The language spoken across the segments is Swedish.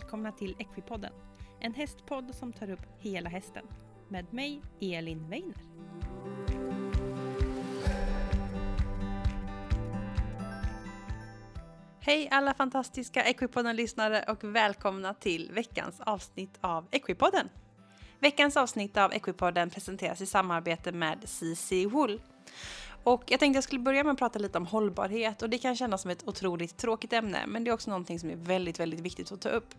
välkomna till Equipodden. En hästpodd som tar upp hela hästen. Med mig, Elin Weiner. Hej alla fantastiska Equipodden-lyssnare och välkomna till veckans avsnitt av Equipodden. Veckans avsnitt av Equipodden presenteras i samarbete med CC Wool. Och jag tänkte jag skulle börja med att prata lite om hållbarhet och det kan kännas som ett otroligt tråkigt ämne men det är också någonting som är väldigt, väldigt viktigt att ta upp.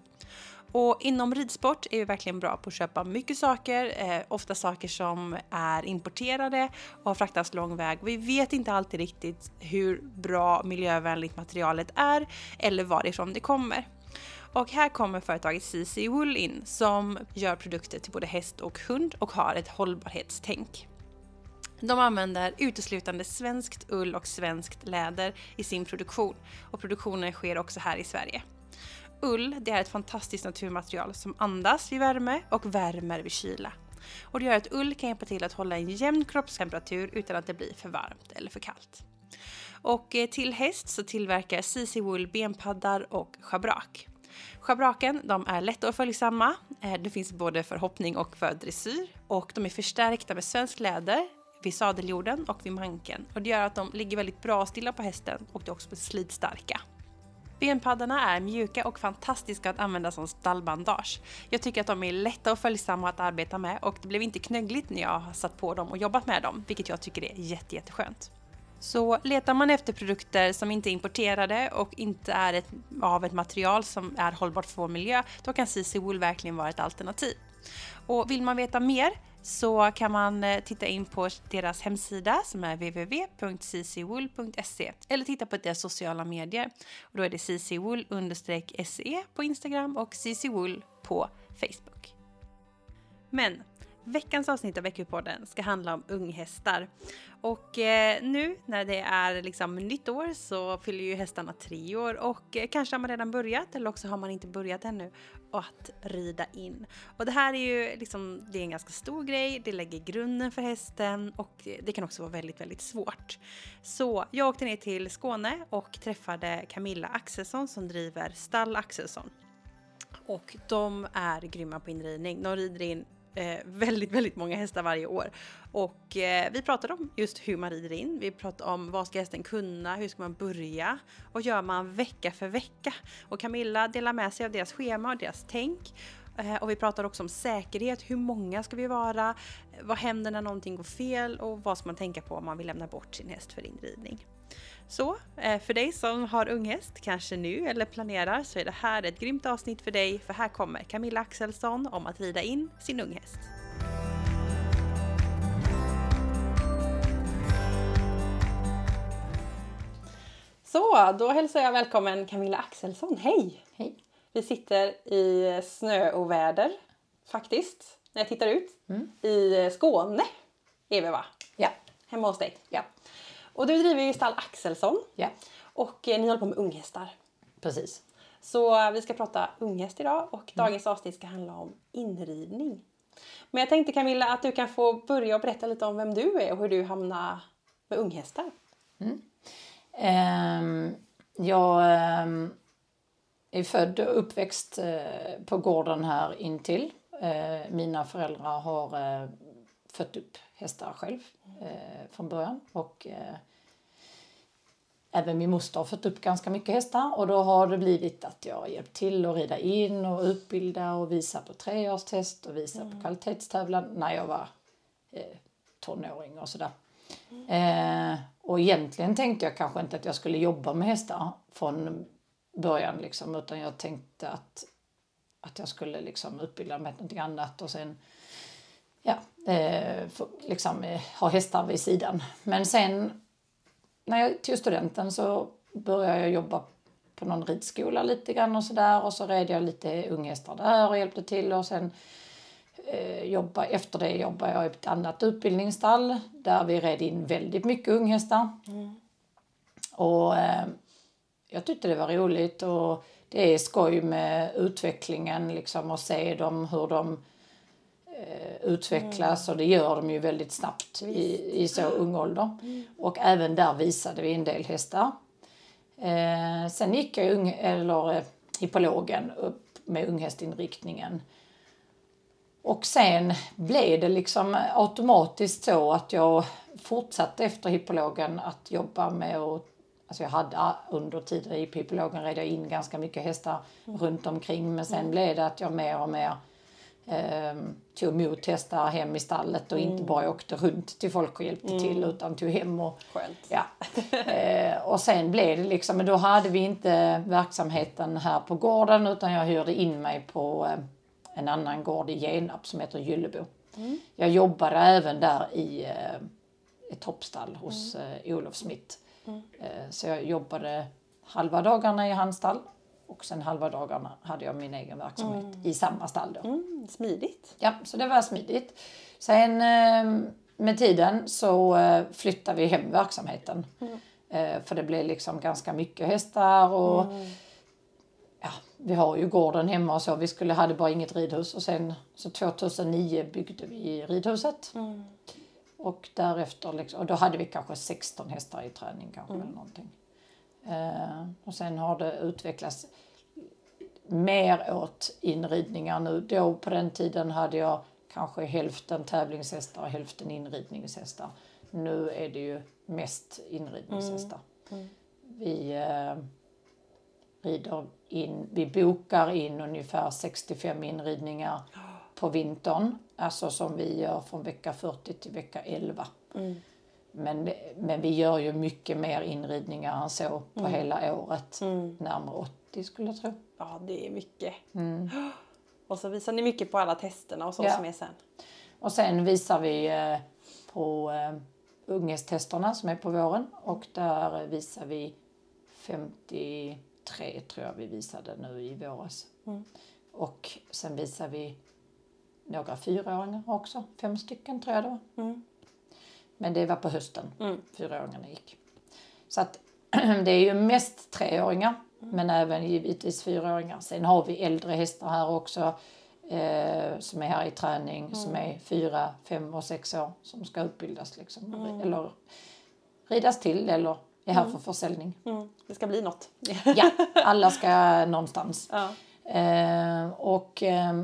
Och inom ridsport är vi verkligen bra på att köpa mycket saker, eh, ofta saker som är importerade och har fraktats lång väg. Vi vet inte alltid riktigt hur bra miljövänligt materialet är eller varifrån det kommer. Och här kommer företaget CC Wool in som gör produkter till både häst och hund och har ett hållbarhetstänk. De använder uteslutande svenskt ull och svenskt läder i sin produktion och produktionen sker också här i Sverige. Ull det är ett fantastiskt naturmaterial som andas vid värme och värmer vid kyla. Och det gör att ull kan hjälpa till att hålla en jämn kroppstemperatur utan att det blir för varmt eller för kallt. Och eh, till häst så tillverkar CC Wool benpaddar och schabrak. Schabraken de är lätta och följsamma. Eh, det finns både för hoppning och för dressyr och de är förstärkta med svensk läder vid sadeljorden och vid manken och det gör att de ligger väldigt bra stilla på hästen och de är också slitstarka. Benpaddarna är mjuka och fantastiska att använda som stallbandage. Jag tycker att de är lätta och följsamma att arbeta med och det blev inte knöggligt när jag har satt på dem och jobbat med dem, vilket jag tycker är jätte, jätteskönt. Så letar man efter produkter som inte är importerade och inte är ett, av ett material som är hållbart för vår miljö, då kan CC Wool verkligen vara ett alternativ. Och vill man veta mer så kan man eh, titta in på deras hemsida som är www.ccwool.se eller titta på deras sociala medier. Och då är det ccwool se på Instagram och ccwool på Facebook. Men Veckans avsnitt av Veckopodden ska handla om unghästar. Och eh, nu när det är liksom nytt år så fyller ju hästarna tre år och eh, kanske har man redan börjat eller också har man inte börjat ännu att rida in. Och det här är ju liksom, det är en ganska stor grej, det lägger grunden för hästen och det kan också vara väldigt, väldigt svårt. Så jag åkte ner till Skåne och träffade Camilla Axelsson som driver Stall Axelsson. Och de är grymma på inridning. De rider in eh, väldigt, väldigt många hästar varje år. Och eh, vi pratade om just hur man rider in. Vi pratade om vad ska hästen kunna, hur ska man börja och gör man vecka för vecka. Och Camilla delar med sig av deras schema och deras tänk. Eh, och vi pratar också om säkerhet, hur många ska vi vara? Vad händer när någonting går fel och vad ska man tänka på om man vill lämna bort sin häst för inridning? Så eh, för dig som har unghäst, kanske nu eller planerar, så är det här ett grymt avsnitt för dig för här kommer Camilla Axelsson om att rida in sin unghäst. Så, då hälsar jag välkommen Camilla Axelsson. Hej! Hej! Vi sitter i snöoväder faktiskt, när jag tittar ut. Mm. I Skåne är vi va? Ja. Hemma hos dig? Ja. Och du driver ju stall Axelsson. Ja. Och eh, ni håller på med unghästar. Precis. Så eh, vi ska prata unghäst idag och mm. dagens avsnitt ska handla om inridning. Men jag tänkte Camilla att du kan få börja och berätta lite om vem du är och hur du hamnade med unghästar. Mm. Um, jag um, är född och uppväxt uh, på gården här intill. Uh, mina föräldrar har fött upp hästar själv eh, från början. Och, eh, även min moster har fött upp ganska mycket hästar och då har det blivit att jag hjälpt till att rida in och utbilda och visa på treårstest och visa mm. på kvalitetstävlan när jag var eh, tonåring och sådär. Mm. Eh, och egentligen tänkte jag kanske inte att jag skulle jobba med hästar från början liksom, utan jag tänkte att, att jag skulle liksom utbilda mig till någonting annat och sen ja, eh, för, liksom, eh, ha hästar vid sidan. Men sen när jag tog studenten så började jag jobba på någon ridskola lite grann och sådär och så red jag lite unghästar där och hjälpte till och sen eh, jobba, efter det jobbade jag i ett annat utbildningsstall där vi red in väldigt mycket unghästar. Mm. Och eh, jag tyckte det var roligt och det är skoj med utvecklingen liksom och se dem hur de utvecklas mm. och det gör de ju väldigt snabbt i, i så ung ålder. Mm. Och även där visade vi en del hästar. Eh, sen gick jag ung, eller, eh, hippologen upp med unghästinriktningen. Och sen blev det liksom automatiskt så att jag fortsatte efter hippologen att jobba med att Alltså jag hade under tiden i hippologen red jag in ganska mycket hästar mm. runt omkring men sen mm. blev det att jag mer och mer eh, tog emot hästar hem i stallet och mm. inte bara åkte runt till folk och hjälpte mm. till utan tog hem och... Skönt. Ja. eh, och sen blev det liksom, men då hade vi inte verksamheten här på gården utan jag hyrde in mig på eh, en annan gård i Genarp som heter Gyllebo. Mm. Jag jobbade även där i eh, ett toppstall hos mm. eh, Olof Smith. Mm. Så jag jobbade halva dagarna i hans stall och sen halva dagarna hade jag min egen verksamhet mm. i samma stall. Då. Mm, smidigt. Ja, så det var smidigt. Sen eh, med tiden så eh, flyttade vi hem verksamheten. Mm. För det blev liksom ganska mycket hästar och mm. ja, vi har ju gården hemma och så. Vi skulle, hade bara inget ridhus och sen så 2009 byggde vi ridhuset. Mm. Och därefter, liksom, och då hade vi kanske 16 hästar i träning kanske mm. eller någonting. Eh, och sen har det utvecklats mer åt inridningar nu. Då på den tiden hade jag kanske hälften tävlingshästar och hälften inridningshästar. Nu är det ju mest inridningshästar. Mm. Mm. Vi eh, rider in, vi bokar in ungefär 65 inridningar på vintern. Alltså som vi gör från vecka 40 till vecka 11. Mm. Men, men vi gör ju mycket mer inridningar än så på mm. hela året. Mm. Närmare 80 skulle jag tro. Ja, det är mycket. Mm. Och så visar ni mycket på alla testerna och så ja. som är sen. Och sen visar vi eh, på eh, unghästtesterna som är på våren och där visar vi 53 tror jag vi visade nu i våras. Mm. Och sen visar vi några fyraåringar också, fem stycken tror jag det var. Mm. Men det var på hösten mm. fyraåringarna gick. Så att det är ju mest treåringar mm. men även givetvis fyraåringar. Sen har vi äldre hästar här också eh, som är här i träning mm. som är fyra, fem och sex år som ska utbildas liksom. Mm. Eller ridas till eller är här mm. för försäljning. Mm. Det ska bli något. ja, alla ska någonstans. Ja. Eh, och eh,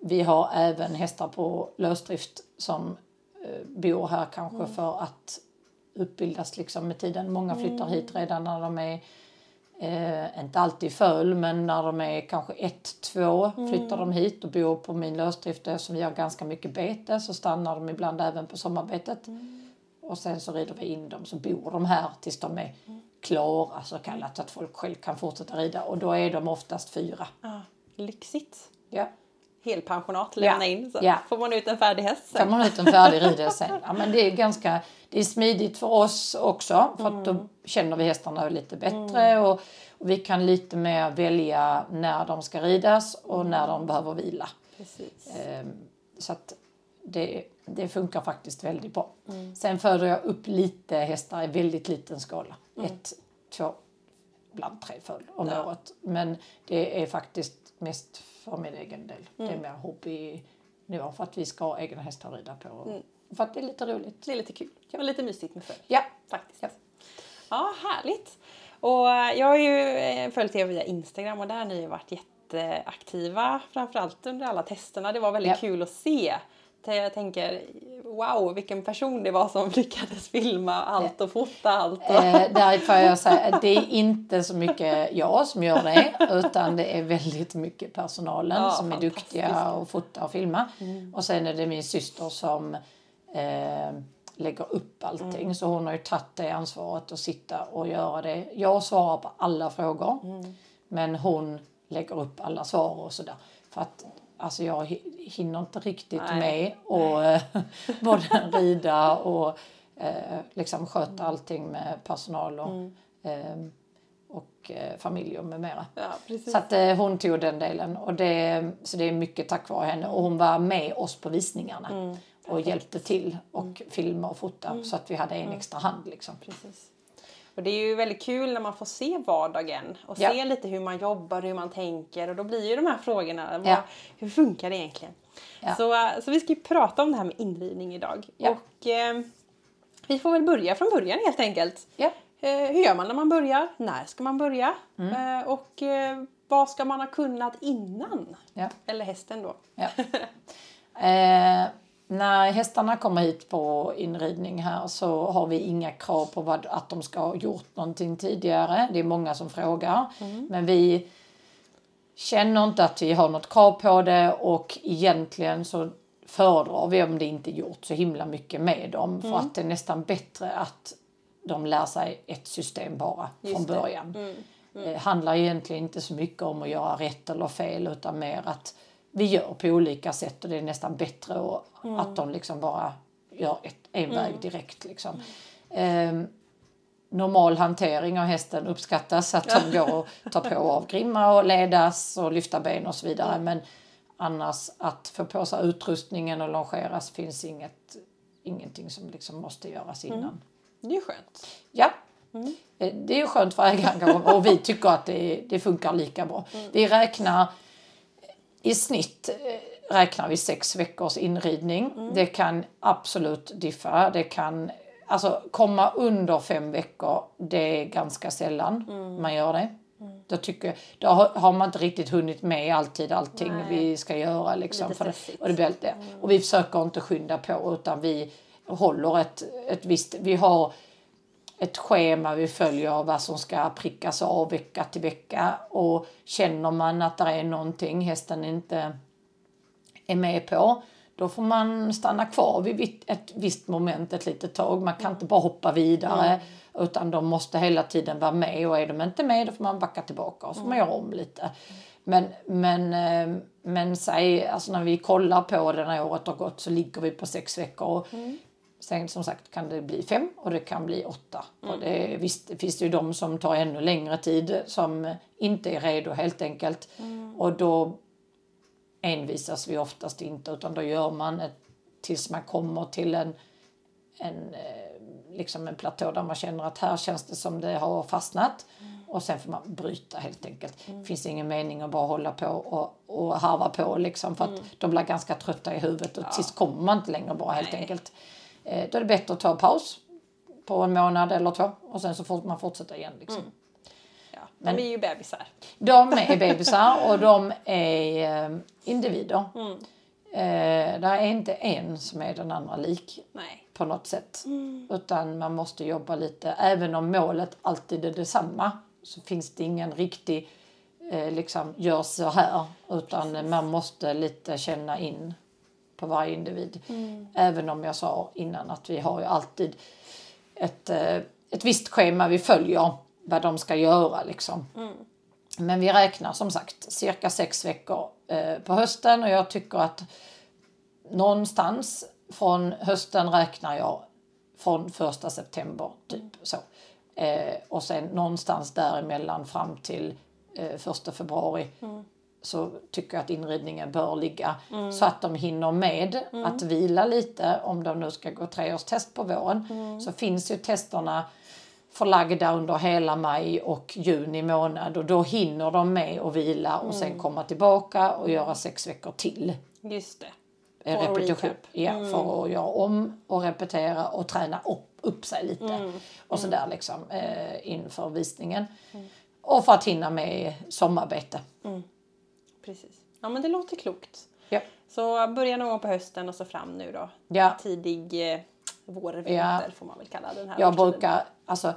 vi har även hästar på lösdrift som bor här kanske mm. för att utbildas liksom med tiden. Många flyttar mm. hit redan när de är, eh, inte alltid föl, men när de är kanske ett, två mm. flyttar de hit och bor på min lösdrift. Eftersom vi har ganska mycket bete så stannar de ibland även på sommarbetet. Mm. Och sen så rider vi in dem så bor de här tills de är mm. klara så kallat att folk själv kan fortsätta rida och då är de oftast fyra. Ah, lyxigt. Ja helpensionat lämna ja. in så ja. får man ut en färdig häst sen. får man ut en färdig ridhäst sen. Ja, men det är ganska det är smidigt för oss också för mm. att då mm. känner vi hästarna lite bättre mm. och, och, vi kan lite mer välja när de ska ridas och när de behöver vila. Precis. Ehm, så att det, det funkar faktiskt väldigt bra. Mm. Sen föder jag upp lite hästar i väldigt liten skala. Mm. Ett, två, ibland tre föl om ja. året. Men det är faktiskt mest för min egen del. Mm. Det är mm. mer hobby nu för att vi ska ha egna hästar att rida på. Mm. För att det är lite roligt. Det är lite kul. Ja. Och lite mysigt med följ. Ja. Faktiskt. Ja. ja, härligt. Och jag har ju eh, följt er via Instagram och där har ni varit jätteaktiva. Framförallt under alla testerna. Det var väldigt ja. kul att se jag tänker wow vilken person det var som lyckades filma allt och fota allt. Och... Eh, där får jag säga att det är inte så mycket jag som gör det utan det är väldigt mycket personalen ja, som är duktiga och fota och filma. Mm. Och sen är det min syster som eh, lägger upp allting mm. så hon har ju tagit det ansvaret att sitta och göra det. Jag svarar på alla frågor mm. men hon lägger upp alla svar och sådär. För att alltså jag hinner inte riktigt Nej. med och eh, både rida och eh, liksom sköta mm. allting med personal och, mm. eh, och familj och med mera. Ja, så att eh, hon tog den delen och det, så det är mycket tack vare henne och hon var med oss på visningarna mm. och hjälpte till och mm. filma och fota mm. så att vi hade en mm. extra hand liksom. Precis. Och det är ju väldigt kul när man får se vardagen och ja. se lite hur man jobbar, hur man tänker och då blir ju de här frågorna, ja. hur funkar det egentligen? Ja. Så, eh, så vi ska ju prata om det här med inridning idag. Och eh, vi får väl börja från början helt enkelt. Eh, hur gör man när man börjar? När ska man börja? Mm. Eh, och eh, vad ska man ha kunnat innan? Eller hästen då. När hästarna kommer hit på inridning här så har vi inga krav på vad, att de ska ha gjort någonting tidigare. Det är många som frågar. Men vi känner inte att vi har något krav på det och egentligen så föredrar vi om det inte gjort så himla mycket med dem. För att det är nästan bättre att de lär sig ett system bara från Just det. början. Det handlar egentligen inte så mycket om att göra rätt eller fel utan mer att vi gör på olika sätt och det är nästan bättre och att de liksom bara gör ett, en väg direkt. Liksom. Ehm, normal hantering av hästen uppskattas, att de går och tar på av grimma och ledas och lyfta ben och så vidare. Men annars att få på sig utrustningen och longeras finns inget, ingenting som liksom måste göras innan. Det är skönt. Ja. Eh, Det är skönt för ägaren och vi tycker att det, det funkar lika bra. Vi räknar i snitt eh, räknar vi sex veckors inridning. Det kan absolut diffa. Det kan alltså komma under fem veckor. Det är ganska sällan man gör det. Då, tycker, då har man inte riktigt hunnit med alltid allting Nej. vi ska göra. Liksom, Lite för det, och, det blir det. och vi försöker inte skynda på utan vi håller ett, ett visst... Vi har ett schema vi följer av vad som ska prickas av vecka till vecka. Och känner man att det är någonting hästen inte är med på, då får man stanna kvar vid ett visst moment ett litet tag. Man kan inte bara hoppa vidare utan de måste hela tiden vara med och är de inte med då får man backa tillbaka och så får man göra om lite. Men, men, eh, men säg, alltså när vi kollar på det när året har gått så ligger vi på sex veckor. Och Sen som sagt kan det bli fem och det kan bli åtta. Och det, visst det finns det ju de som tar ännu längre tid som inte är redo helt enkelt. Och då envisas vi oftast inte utan då gör man ett, tills man kommer till en, en, eh, liksom en platå där man känner att här känns det som det har fastnat. Och sen får man bryta helt enkelt. Det finns ingen mening att bara hålla på och, och harva på liksom för att de blir ganska trötta i huvudet och till sist kommer man inte längre bra helt Nej. enkelt. Eh, då är det bättre att ta paus på en månad eller två och sen så får man fortsätta igen. Liksom. Ja, Men- de är ju bebisar. De är bebisar och de är eh, individer. Eh, det är inte en som är den andra lik Nej. på något sätt. Utan man måste jobba lite, även om målet alltid är detsamma så finns det ingen riktig, eh, liksom, gör så här. Utan man måste lite känna in på varje individ. Även om jag sa innan att vi har ju alltid ett, eh, ett visst schema vi följer vad de ska göra liksom. Men vi räknar som sagt cirka sex veckor eh, på hösten och jag tycker att någonstans från hösten räknar jag från första september typ så. Eh, och sen någonstans däremellan fram till eh, första februari så tycker jag att inridningen bör ligga så att de hinner med att vila lite om de nu ska gå treårstest på våren. Så finns ju testerna förlagda under hela maj och juni månad och då hinner de med att vila och sen komma tillbaka och göra sex veckor till. Just det. För repetition. Ja, för att göra om och repetera och träna upp, upp sig lite. Och sådär liksom eh, inför visningen. Och för att hinna med sommarbete. Precis. Ja, men det låter klokt. Ja. Så börja någon gång på hösten och så fram nu då. Ja. Tidig eh, vår, vinter Ja. får man väl kalla den här Jag årstiden. brukar, alltså,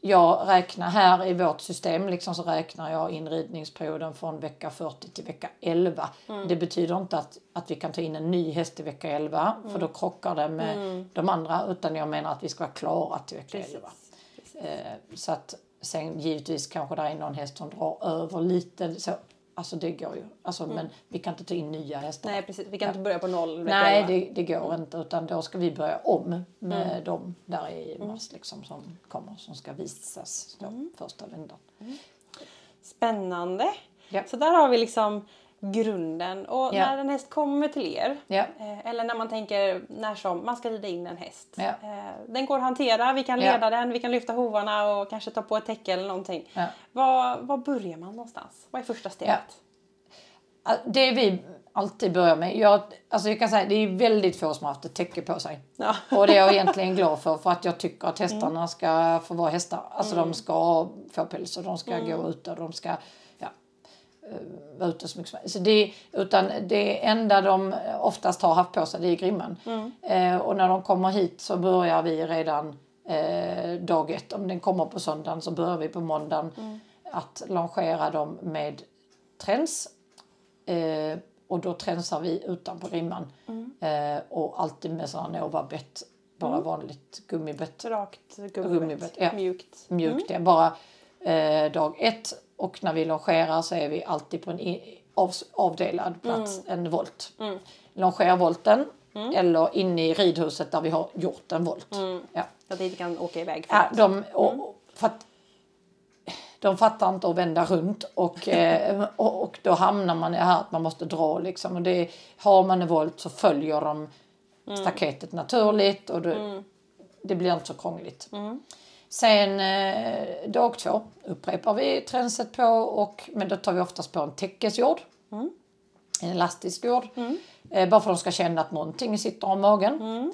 jag räknar här i vårt system liksom så räknar jag inridningsperioden från vecka 40 till vecka 11. Det betyder inte att, att vi kan ta in en ny häst i vecka 11 för då krockar det med de andra utan jag menar att vi ska vara klara till vecka Precis. 11. Eh, så att sen givetvis kanske det är någon häst som drar över lite så. Alltså det går ju. Alltså, Men vi kan inte ta in nya hästar. Nej, precis. Vi kan inte börja på noll Nej, det, det går inte. Utan då ska vi börja om med dem där i mars liksom, som kommer, som ska visas då, första vändan. Spännande. Ja. Så där har vi liksom grunden. Och Ja. när en häst kommer till er, eh, eller när man tänker när som man ska rida in en häst. Eh, den går att hantera, vi kan leda den, vi kan lyfta hovarna och kanske ta på ett täcke eller någonting. Var, var börjar man någonstans? Vad är första steget? Det vi alltid börjar med, jag, alltså jag kan säga det är väldigt få som har haft ett täcke på sig. Ja. Och det är jag egentligen glad för för att jag tycker att hästarna ska få vara hästar. Alltså de ska få päls och de ska gå ute och de ska, vara ute så mycket som så det, Utan det enda de oftast har haft på sig det är grimman. Eh, och när de kommer hit så börjar vi redan eh, dag ett. Om den kommer på söndagen så börjar vi på måndagen att longera dem med träns. Eh, och då tränsar vi utanpå grimman. Eh, och alltid med sådana Novabett. Bara vanligt gummibett. Rakt gummibett. Gummibett, ja. Mjukt. Mjukt. Det är bara eh, dag ett. Och när vi longerar så är vi alltid på en av, avdelad plats, en volt. Mm. Longervolten eller inne i ridhuset där vi har gjort en volt. Ja. Så att det inte kan åka iväg. Ja, framåt. de, och, för att, de fattar inte att vända runt och, eh, och, och då hamnar man i här att man måste dra liksom. Och det, har man en volt så följer de staketet naturligt och det, det blir inte så krångligt. Sen eh, dag två upprepar vi tränset på och men då tar vi oftast på en täckesjord. En elastisk jord. Eh, bara för att de ska känna att någonting sitter om magen.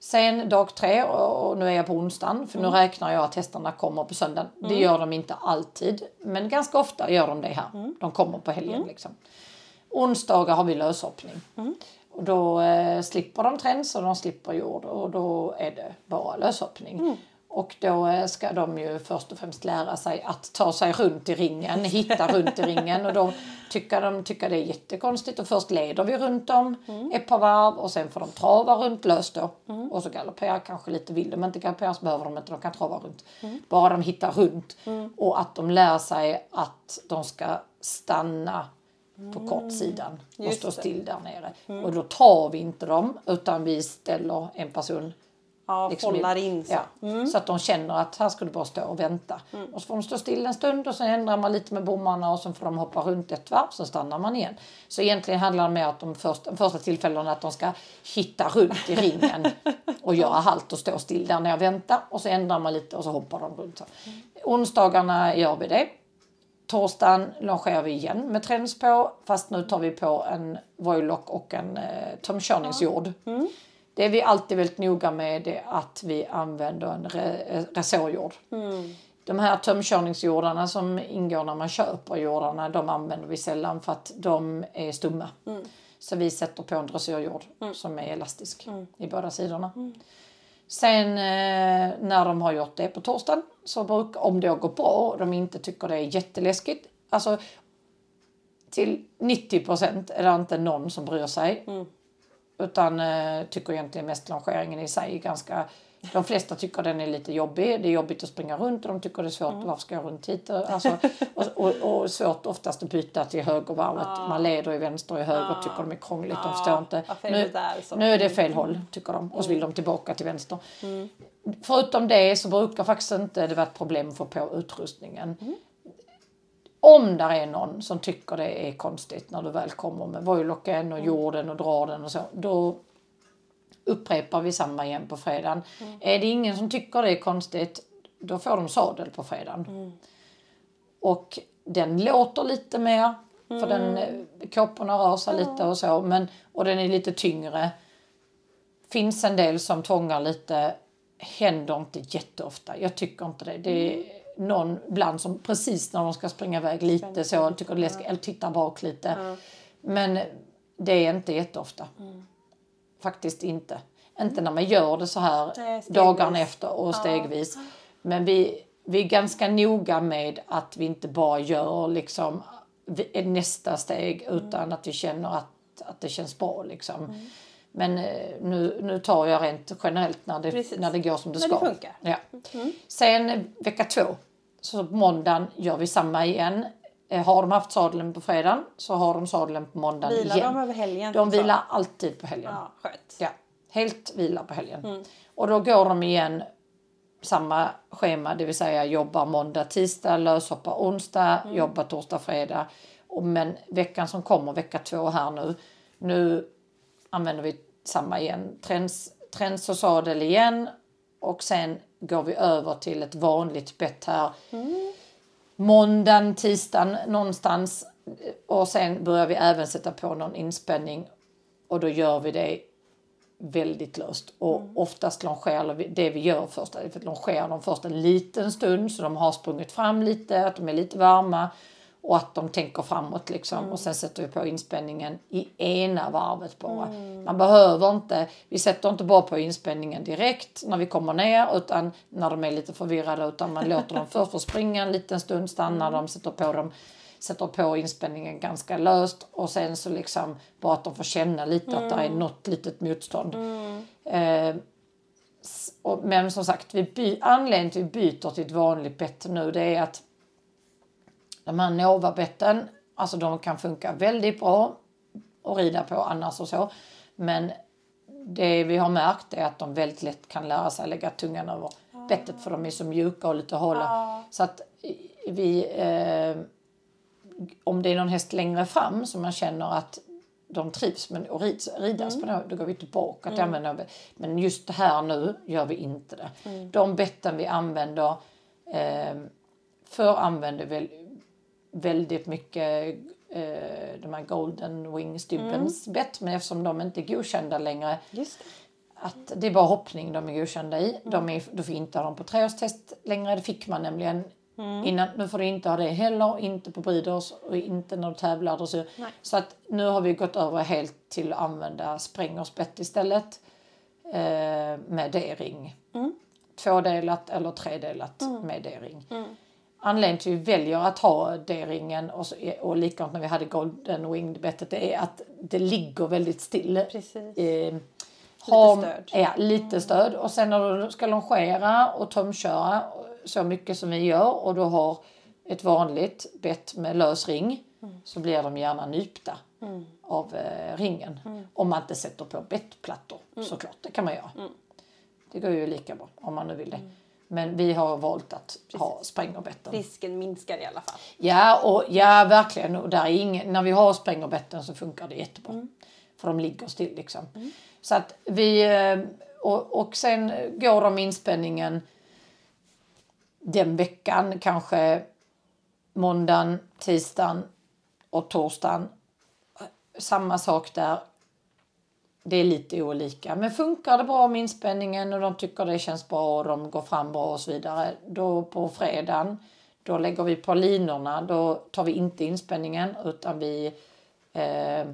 Sen dag tre, och nu är jag på onsdagen, för nu räknar jag att hästarna kommer på söndagen. Det gör de inte alltid, men ganska ofta gör de det här. De kommer på helgen. Liksom. Onsdagar har vi löshoppning. Och då eh, slipper de träns och de slipper jord och då är det bara löshoppning. Och då eh, ska de ju först och främst lära sig att ta sig runt i ringen, hitta runt i ringen. Och då tycker de tycker det är jättekonstigt. Och först leder vi runt dem ett par varv och sen får de trava runt löst då. Och så galoppera kanske lite, vill de inte galoppera så behöver de inte, de kan trava runt. Bara de hittar runt. Och att de lär sig att de ska stanna på kortsidan och Just stå still där nere. Och då tar vi inte dem utan vi ställer en person Ja, liksom hållar in så. Ja, Så att de känner att här ska du bara stå och vänta. Och så får de stå still en stund och sen ändrar man lite med bommarna och så får de hoppa runt ett varv så stannar man igen. Så egentligen handlar det mer om att de första, första tillfällena att de ska hitta runt i ringen och göra halt och stå still där när jag väntar och så ändrar man lite och så hoppar de runt. Så. Onsdagarna gör vi det. Torsdagen longerar vi igen med träns på fast nu tar vi på en voilock och en eh, tömkörningsjord. Det är vi alltid väldigt noga med det att vi använder en re- resårjord. De här tömkörningsjordarna som ingår när man köper jordarna de använder vi sällan för att de är stumma. Så vi sätter på en dressyrjord som är elastisk i båda sidorna. Sen eh, när de har gjort det på torsdagen så brukar, om det gått bra och de inte tycker det är jätteläskigt. Alltså till 90 procent är det inte någon som bryr sig. Utan eh, tycker egentligen mest longeringen i sig är ganska... De flesta tycker den är lite jobbig. Det är jobbigt att springa runt och de tycker det är svårt. Varför ska jag runt hit? Alltså, och, och, och svårt oftast att byta till högervarvet. Man leder i vänster och i höger tycker de är krångligt. De förstår inte. är Nu, där nu är det fel håll tycker de. Och så vill de tillbaka till vänster. Förutom det så brukar faktiskt inte det vara ett problem att få på utrustningen. Om där är någon som tycker det är konstigt när du väl kommer med voilocken och jorden och drar den och så. Då upprepar vi samma igen på fredagen. Är det ingen som tycker det är konstigt då får de sadel på fredagen. Och den låter lite mer. För den, kåporna rör sig lite och så. Men, och den är lite tyngre. Finns en del som tvångar lite. Händer inte jätteofta. Jag tycker inte det. Det är någon ibland som precis när de ska springa iväg lite så. Tycker det läskigt. Eller tittar bak lite. Men det är inte jätteofta. Faktiskt inte. Inte när man gör det så här stegvis. dagarna efter och stegvis. Men vi, vi är ganska noga med att vi inte bara gör liksom nästa steg utan att vi känner att, att det känns bra. Liksom. Men eh, nu, nu tar jag rent generellt när det, Precis. när det går som det När det ska. funkar. Ja. Sen eh, vecka två, så på måndagen gör vi samma igen. Eh, Har de haft sadeln på fredagen så har de sadeln på måndagen Vilar igen. de över helgen? De så? vilar alltid på helgen. Ja, skönt. Ja, helt vila på helgen. Mm. Och då går de igen samma schema, det vill säga jobba måndag, tisdag, löshoppa onsdag, Mm. jobba torsdag, fredag. Och men veckan som kommer, vecka två här nu, nu använder vi samma igen. Träns, träns och sadel igen och sen går vi över till ett vanligt bett här. Måndagen, tisdagen någonstans och sen börjar vi även sätta på någon inspänning och då gör vi det väldigt löst. Och oftast longerar det vi gör först. är att longerar de först en liten stund så de har sprungit fram lite, att de är lite varma. Och att de tänker framåt liksom. Och sen sätter vi på inspänningen i ena varvet bara. Man behöver inte, vi sätter inte bara på inspänningen direkt när vi kommer ner utan när de är lite förvirrade utan man låter dem först få springa en liten stund, stannar de, sätter på dem sätter på inspänningen ganska löst och sen så liksom bara att de får känna lite att det är något litet motstånd. Eh, s- och, men som sagt, vi by, anledningen till att vi byter till ett vanligt bett nu det är att de här Nova-betten, alltså de kan funka väldigt bra att rida på annars och så. Men det vi har märkt är att de väldigt lätt kan lära sig lägga tungan över bettet för de är så mjuka och lite hala. Så att vi, eh, om det är någon häst längre fram som man känner att de trivs med att rids, ridas på det, då går vi tillbaka till använda det. Men just det här nu gör vi inte det. De betten vi använder, eh, förr använde vi väldigt mycket eh, de här Golden Wing Stubbens bett, men eftersom de inte är godkända längre Just att det är bara hoppning de är godkända i. De är, du får inte ha dem på treårstest längre. Det fick man nämligen innan. Nu får du inte ha det heller. Inte på breeders och inte när du tävlar. Och så. så att nu har vi gått över helt till att använda sprängersbett istället. Eh, med D-ring. Tvådelat eller tredelat med D-ring. Anledningen till att vi väljer att ha D-ringen och, så, och likadant när vi hade Golden Winged bettet det är att det ligger väldigt still. Precis. Eh, har- stöd. Ja, lite stöd. Och sen när du ska longera och tömköra så mycket som vi gör och du har ett vanligt bett med lös ring så blir de gärna nypta av eh, ringen. Om man inte sätter på bettplattor såklart. Det kan man göra. Det går ju lika bra om man nu vill det. Men vi har valt att ha sprängerbetten. Risken minskar i alla fall. Ja, och, ja verkligen. Och där är ingen, när vi har sprängerbetten så funkar det jättebra. För de ligger still liksom. Så att vi... eh, Och, och sen går de inspänningen den veckan, kanske måndagen, tisdagen och torsdagen. Samma sak där. Det är lite olika. Men funkar det bra med inspänningen och de tycker det känns bra och de går fram bra och så vidare. Då på fredagen, då lägger vi på linorna. Då tar vi inte inspänningen utan vi eh,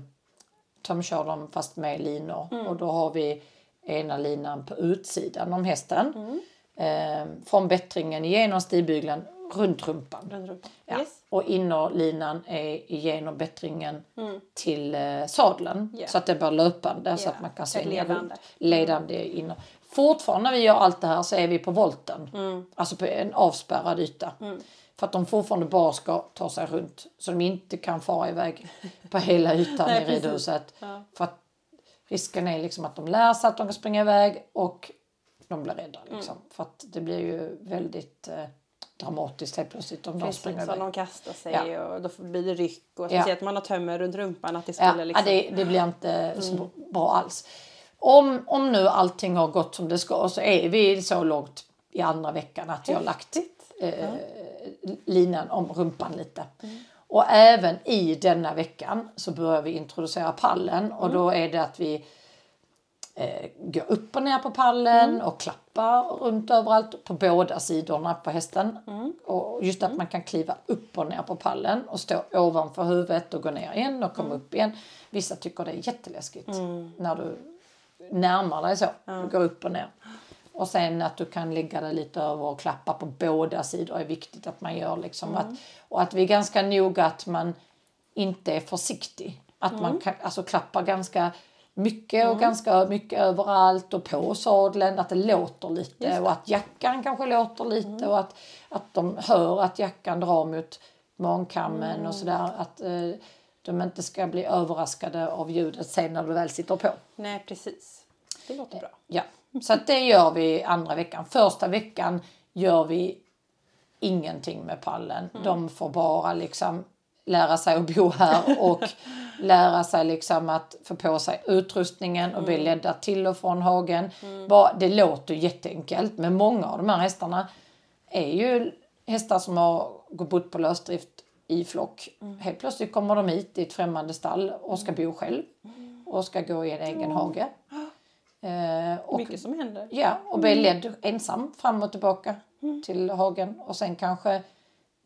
tömkör dem fast med linor. Och då har vi ena linan på utsidan om hästen. Eh, från bättringen igenom stigbygeln runt rumpan. Ja. Yes. Och innerlinan är igenom bättringen till eh, sadeln. Ja. Så att det blir löpande så Ja, att man kan svänga ledande. runt. Ledande inner. Fortfarande när vi gör allt det här så är vi på volten. Alltså på en avspärrad yta. För att de fortfarande bara ska ta sig runt. Så de inte kan fara iväg på hela ytan Nej, i ridhuset. Ja. För att risken är liksom att de lär sig att de kan springa iväg och de blir rädda. Mm. Liksom. För att det blir ju väldigt eh, dramatiskt helt plötsligt om de Precis, springer iväg. de kastar sig Ja. och då blir det ryck och Ja. speciellt om man har tömmer runt rumpan att det Ja, skulle liksom... ja, det, det blir inte så bra alls. Om, om nu allting har gått som det ska så är vi så långt i andra veckan att jag har lagt eh, linan om rumpan lite. Och även i denna veckan så börjar vi introducera pallen och då är det att vi eh, går upp och ner på pallen och klappar runt överallt på båda sidorna på hästen. Och just att man kan kliva upp och ner på pallen och stå ovanför huvudet och gå ner igen och komma upp igen. Vissa tycker det är jätteläskigt när du närmar dig så. Du går upp och ner. Och sen att du kan lägga dig lite över och klappa på båda sidor är viktigt att man gör. Liksom. Att, och att vi är ganska noga att man inte är försiktig. Att man kan, alltså, klappar ganska mycket och ganska mycket överallt och på sadeln. Att det låter lite och att jackan kanske låter lite och att, att de hör att jackan drar mot magkammen och sådär. Att eh, de inte ska bli överraskade av ljudet sen när du väl sitter på. Nej, precis. Det låter bra. Ja, så att det gör vi andra veckan. Första veckan gör vi ingenting med pallen. De får bara liksom lära sig att bo här och lära sig liksom att få på sig utrustningen och bli ledda till och från hagen. Bara, det låter jätteenkelt men många av de här hästarna är ju hästar som har bott på lösdrift i flock. Helt plötsligt kommer de hit i ett främmande stall och ska bo själv och ska gå i en egen hage. Eh, och Mycket som händer. Ja, och bli ledd ensam fram och tillbaka till hagen. Och sen kanske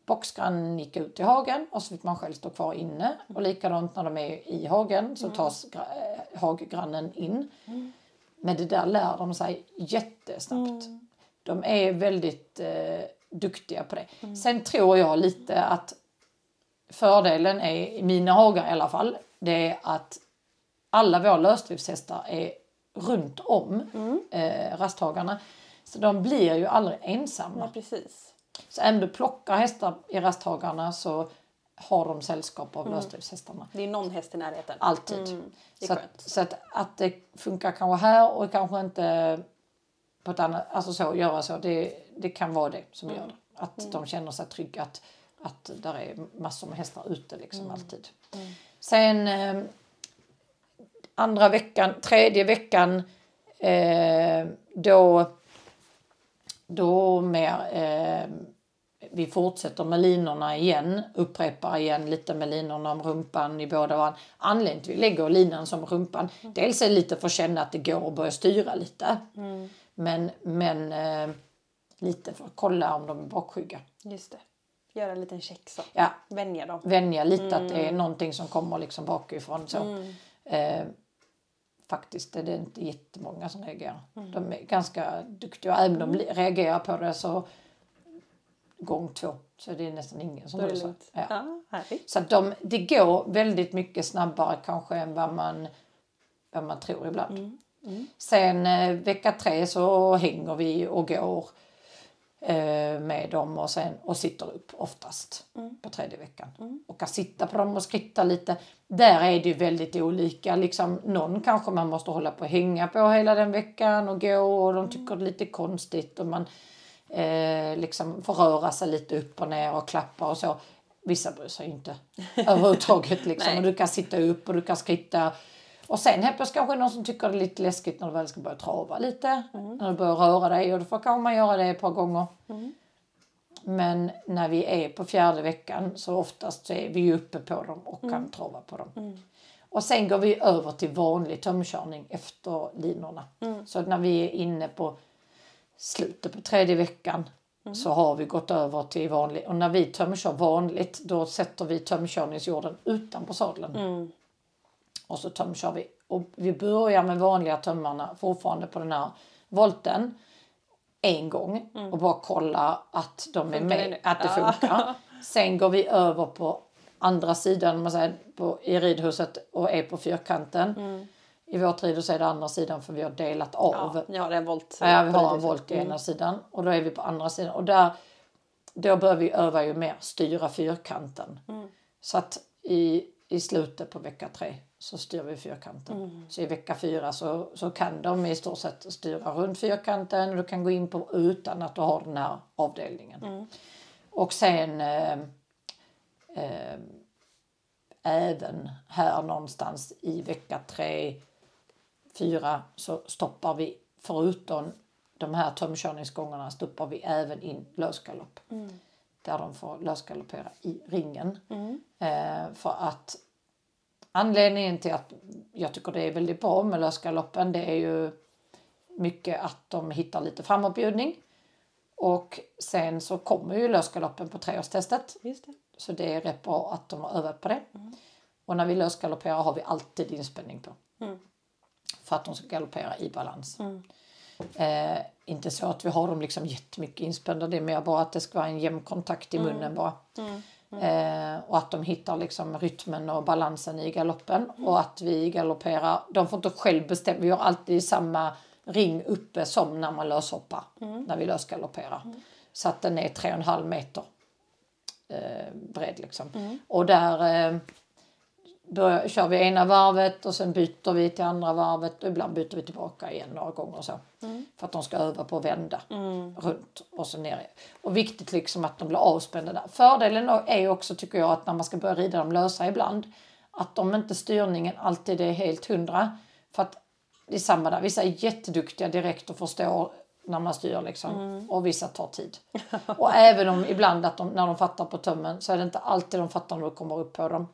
boxgrannen gick ut i hagen och så fick man själv stå kvar inne. Och likadant när de är i hagen så tas gra- eh, haggrannen in. Men det där lär de sig jättesnabbt. De är väldigt eh, duktiga på det. Sen tror jag lite att fördelen är, i mina hagar i alla fall, det är att alla våra lösdriftshästar är runt om eh, rasthagarna. Så de blir ju aldrig ensamma. Ja, precis. Så även om du plockar hästar i rasthagarna så har de sällskap av lösdriftshästarna. Det är någon häst i närheten. Alltid. Mm, så att, så att, att det funkar kanske här och kanske inte på ett annat, alltså så, göra så, det, det kan vara det som Mm. gör det. Att de känner sig trygga, att, att där är massor med hästar ute liksom Mm. alltid. Sen eh, andra veckan, tredje veckan, eh, då, då mer eh, vi fortsätter med linorna igen, upprepar igen lite med linorna om rumpan i båda varandra. Anledningen till att vi lägger linan som rumpan, dels är det lite för att känna att det går att börja styra lite. Men, men eh, lite för att kolla om de är bakskygga. Just det. Göra en liten check så. Ja, Vänja dem. vänja lite att det är någonting som kommer liksom bakifrån. Så. Eh, faktiskt är det inte jättemånga som reagerar. De är ganska duktiga. Även om de li- reagerar på det så gång två så är det nästan ingen som sig. lugnt. Ja. Ja. Så att de, det går väldigt mycket snabbare kanske än vad man, vad man tror ibland. Sen eh, vecka tre så hänger vi och går med dem och, sen, och sitter upp oftast på tredje veckan. Och kan sitta på dem och skritta lite. Där är det ju väldigt olika. Liksom, någon kanske man måste hålla på och hänga på hela den veckan och gå och de tycker det är lite konstigt och man eh, liksom får röra sig lite upp och ner och klappa och så. Vissa bryr sig inte överhuvudtaget. Liksom. Och du kan sitta upp och du kan skritta. Och sen helt plötsligt kanske någon som tycker det är lite läskigt när du väl ska börja trava lite. När du börjar röra dig och då får kanske man göra det ett par gånger. Men när vi är på fjärde veckan så oftast så är vi uppe på dem och kan trava på dem. Och sen går vi över till vanlig tömkörning efter linorna. Så när vi är inne på slutet på tredje veckan så har vi gått över till vanlig. Och när vi tömkör vanligt då sätter vi tömkörningsjorden utanpå sadeln. Och så tömkör vi. Och vi börjar med vanliga tömmarna fortfarande på den här volten en gång och bara kolla att de är Funkar det med, att det funkar. Sen går vi över på andra sidan man säger, på, i ridhuset och är på fyrkanten. I vårt ridhus är det andra sidan för vi har delat av. Ja, ni har en volt. Ja, vi har en volt i ena sidan och då är vi på andra sidan. Och där, då börjar vi öva ju mer styra fyrkanten. Så att i, i slutet på vecka tre så styr vi fyrkanten. Så i vecka fyra så, så kan de i stort sett styra runt fyrkanten och du kan gå in på utan att du har den här avdelningen. Och sen eh, eh, även här någonstans i vecka tre fyra så stoppar vi förutom de här tömkörningsgångarna stoppar vi även in lösgalopp. Där de får lösgaloppera i ringen. Eh, för att anledningen till att jag tycker det är väldigt bra med lösgaloppen det är ju mycket att de hittar lite framåtbjudning. Och sen så kommer ju lösgaloppen på treårstestet. Just det. Så det är rätt bra att de har övat på det. Och när vi lösgalopperar har vi alltid inspänning på. För att de ska galoppera i balans. Eh, inte så att vi har dem liksom jättemycket inspända. Det är mer bara att det ska vara en jämn kontakt i munnen bara. Eh, och att de hittar liksom rytmen och balansen i galoppen. Och att vi galopperar. De får inte själv bestämma. Vi har alltid samma ring uppe som när man löshoppar. När vi lösgalopperar. Så att den är 3,5 meter eh, bredd. Liksom. Och där eh, börjar, kör vi ena varvet och sen byter vi till andra varvet och ibland byter vi tillbaka igen några gånger. Så. För att de ska öva på att vända runt och så ner. Och viktigt liksom att de blir avspända där. Fördelen är också tycker jag att när man ska börja rida dem lösa ibland att de inte styrningen alltid är helt hundra. För att det är samma där. Vissa är jätteduktiga direkt och förstår när man styr liksom. Och vissa tar tid. och även om ibland att de, när de fattar på tömmen så är det inte alltid de fattar när du kommer upp på dem.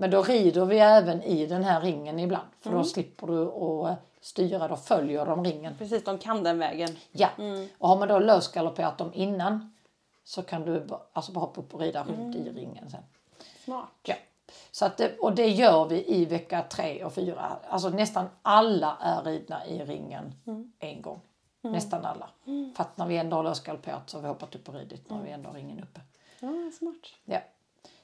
Men då rider vi även i den här ringen ibland. För då slipper du att styra, då följer de ringen. Precis, de kan den vägen. Ja, och har man då lösgalopperat dem innan så kan du alltså bara hoppa upp och rida runt i ringen sen. Smart. Ja. Så att det, och det gör vi i vecka tre och fyra. Alltså nästan alla är ridna i ringen en gång. Nästan alla. För att när vi ändå har lösgalopperat så har vi hoppat upp och ridit när vi ändå har ringen uppe. Ja, smart. Ja.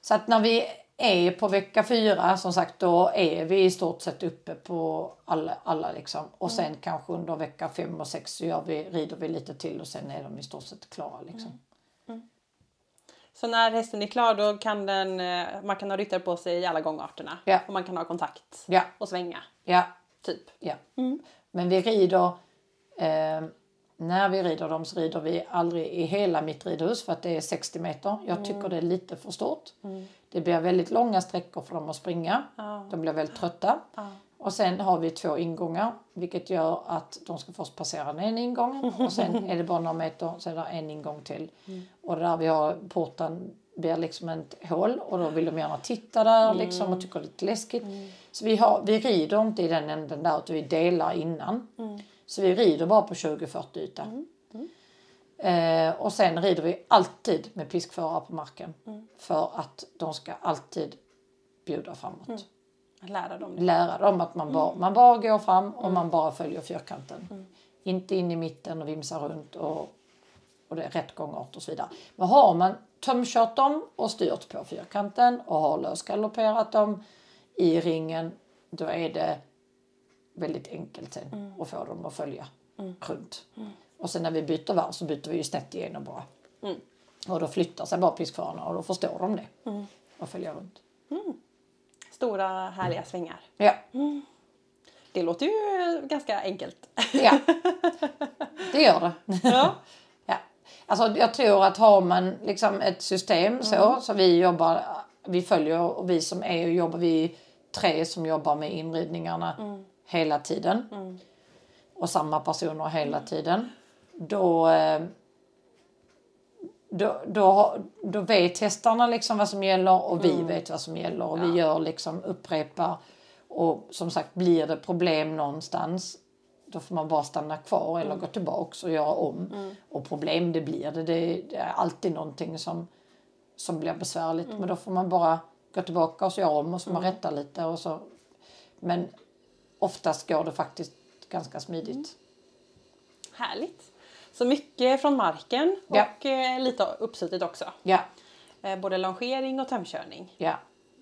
Så att när vi är på vecka fyra som sagt då är vi i stort sett uppe på alla, alla liksom. Och sen kanske under vecka fem och sex så gör vi, rider vi lite till och sen är de i stort sett klara liksom. Så när hästen är klar då kan den, eh, man kan ha ryttare på sig i alla gångarterna. Ja. Och man kan ha kontakt Ja, och svänga. ja, Typ. ja. Men vi rider, eh, när vi rider dem så rider vi aldrig i hela mitt ridhus för att det är 60 meter. Jag tycker det är lite för stort. Det blir väldigt långa sträckor för dem att springa. Ja. De blir väldigt trötta. Ja. Och sen har vi två ingångar vilket gör att de ska först passera den ena ingången och sen är det bara några meter så är det en ingång till. Och där vi har porten blir liksom ett hål och då vill de gärna titta där liksom och tycker det är lite läskigt. Så vi, har, vi rider inte i den änden där utan vi delar innan. Så vi rider bara på 20-40 yta. Eh, och sen rider vi alltid med piskförare på marken. För att de ska alltid bjuda framåt Lära dem det. lära dem att man bara, man bara går fram och man bara följer fyrkanten. Inte in i mitten och vimsar runt och, och det är rätt gångart och så vidare. Men har man tömkört dem och styrt på fyrkanten och har lösgalopperat dem i ringen då är det väldigt enkelt sen att få dem att följa runt. Och sen när vi byter varv så byter vi ju snett igenom bara. Och då flyttar sig bara piskförarna och då förstår de det. Och följer runt. Stora härliga svängar. Ja. Det låter ju ganska enkelt. Ja, det gör det. Ja. Ja. Alltså, jag tror att har man liksom ett system så, så vi jobbar, vi följer och vi som är och jobbar, vi tre som jobbar med inridningarna hela tiden. Och samma personer hela tiden. Då, eh, då, då, då vet hästarna liksom vad som gäller och vi vet vad som gäller. Och vi gör liksom upprepar. Och som sagt blir det problem någonstans då får man bara stanna kvar eller gå tillbaks och göra om. Och problem det blir det. Det, det är alltid någonting som, som blir besvärligt. Men då får man bara gå tillbaka och göra om och så man rättar lite. Och så. Men oftast går det faktiskt ganska smidigt. Härligt. Så mycket från marken Ja. och eh, lite uppsuttet också. Ja, Eh, både longering och tömkörning. ja,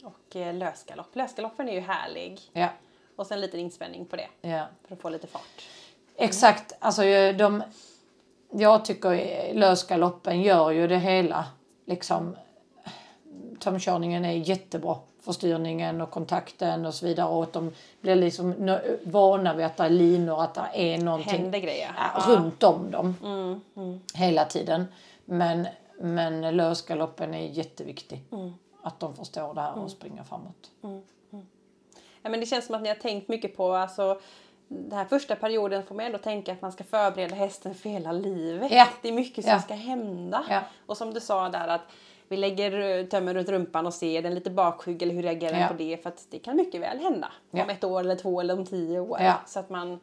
Och eh, lösgalopp. Lösgaloppen är ju härlig. ja. Och sen en liten inspänning på det. ja. För att få lite fart. Exakt. Alltså, de, jag tycker lösgaloppen gör ju det hela. Liksom, tömkörningen är jättebra för styrningen och kontakten och så vidare. Och att de blir liksom vana vid att det är linor, att det är någonting Händer grejer. ja, runt om dem hela tiden. Men, men lösgaloppen är jätteviktig. Att de förstår det här och springer framåt. Ja, men det känns som att ni har tänkt mycket på alltså, den här första perioden får man ändå tänka att man ska förbereda hästen för hela livet. Ja. Det är mycket som Ja. ska hända. Ja. Och som du sa där att vi lägger eh, tömmen runt rumpan och ser den lite bakskygg eller hur reagerar den Ja. på det? För att det kan mycket väl hända Ja. om ett år eller två eller om tio år. Ja. Så att man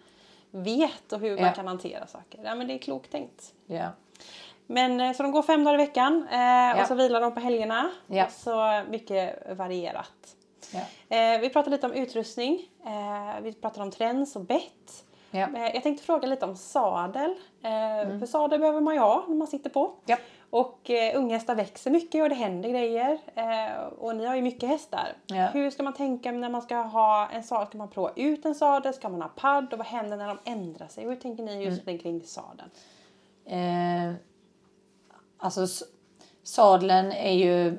vet och hur Ja. man kan hantera saker. Ja men det är klokt tänkt. Ja. Men eh, så de går fem dagar i veckan eh, och så vilar de på helgerna. Ja. Så mycket varierat. Ja. Vi pratade lite om utrustning. Vi pratade om träns och bett. Ja. Mm. Jag tänkte fråga lite om sadel. Eh, För sadel behöver man ju ha när man sitter på. Ja. Och eh, unghästar växer mycket och det händer grejer. Eh, och ni har ju mycket hästar. Ja. Hur ska man tänka när man ska ha en sadel? Ska man prova ut en sadel? Ska man ha padd? Och vad händer när de ändrar sig? Hur tänker ni just Mm. kring sadeln? Eh, alltså sadeln är ju...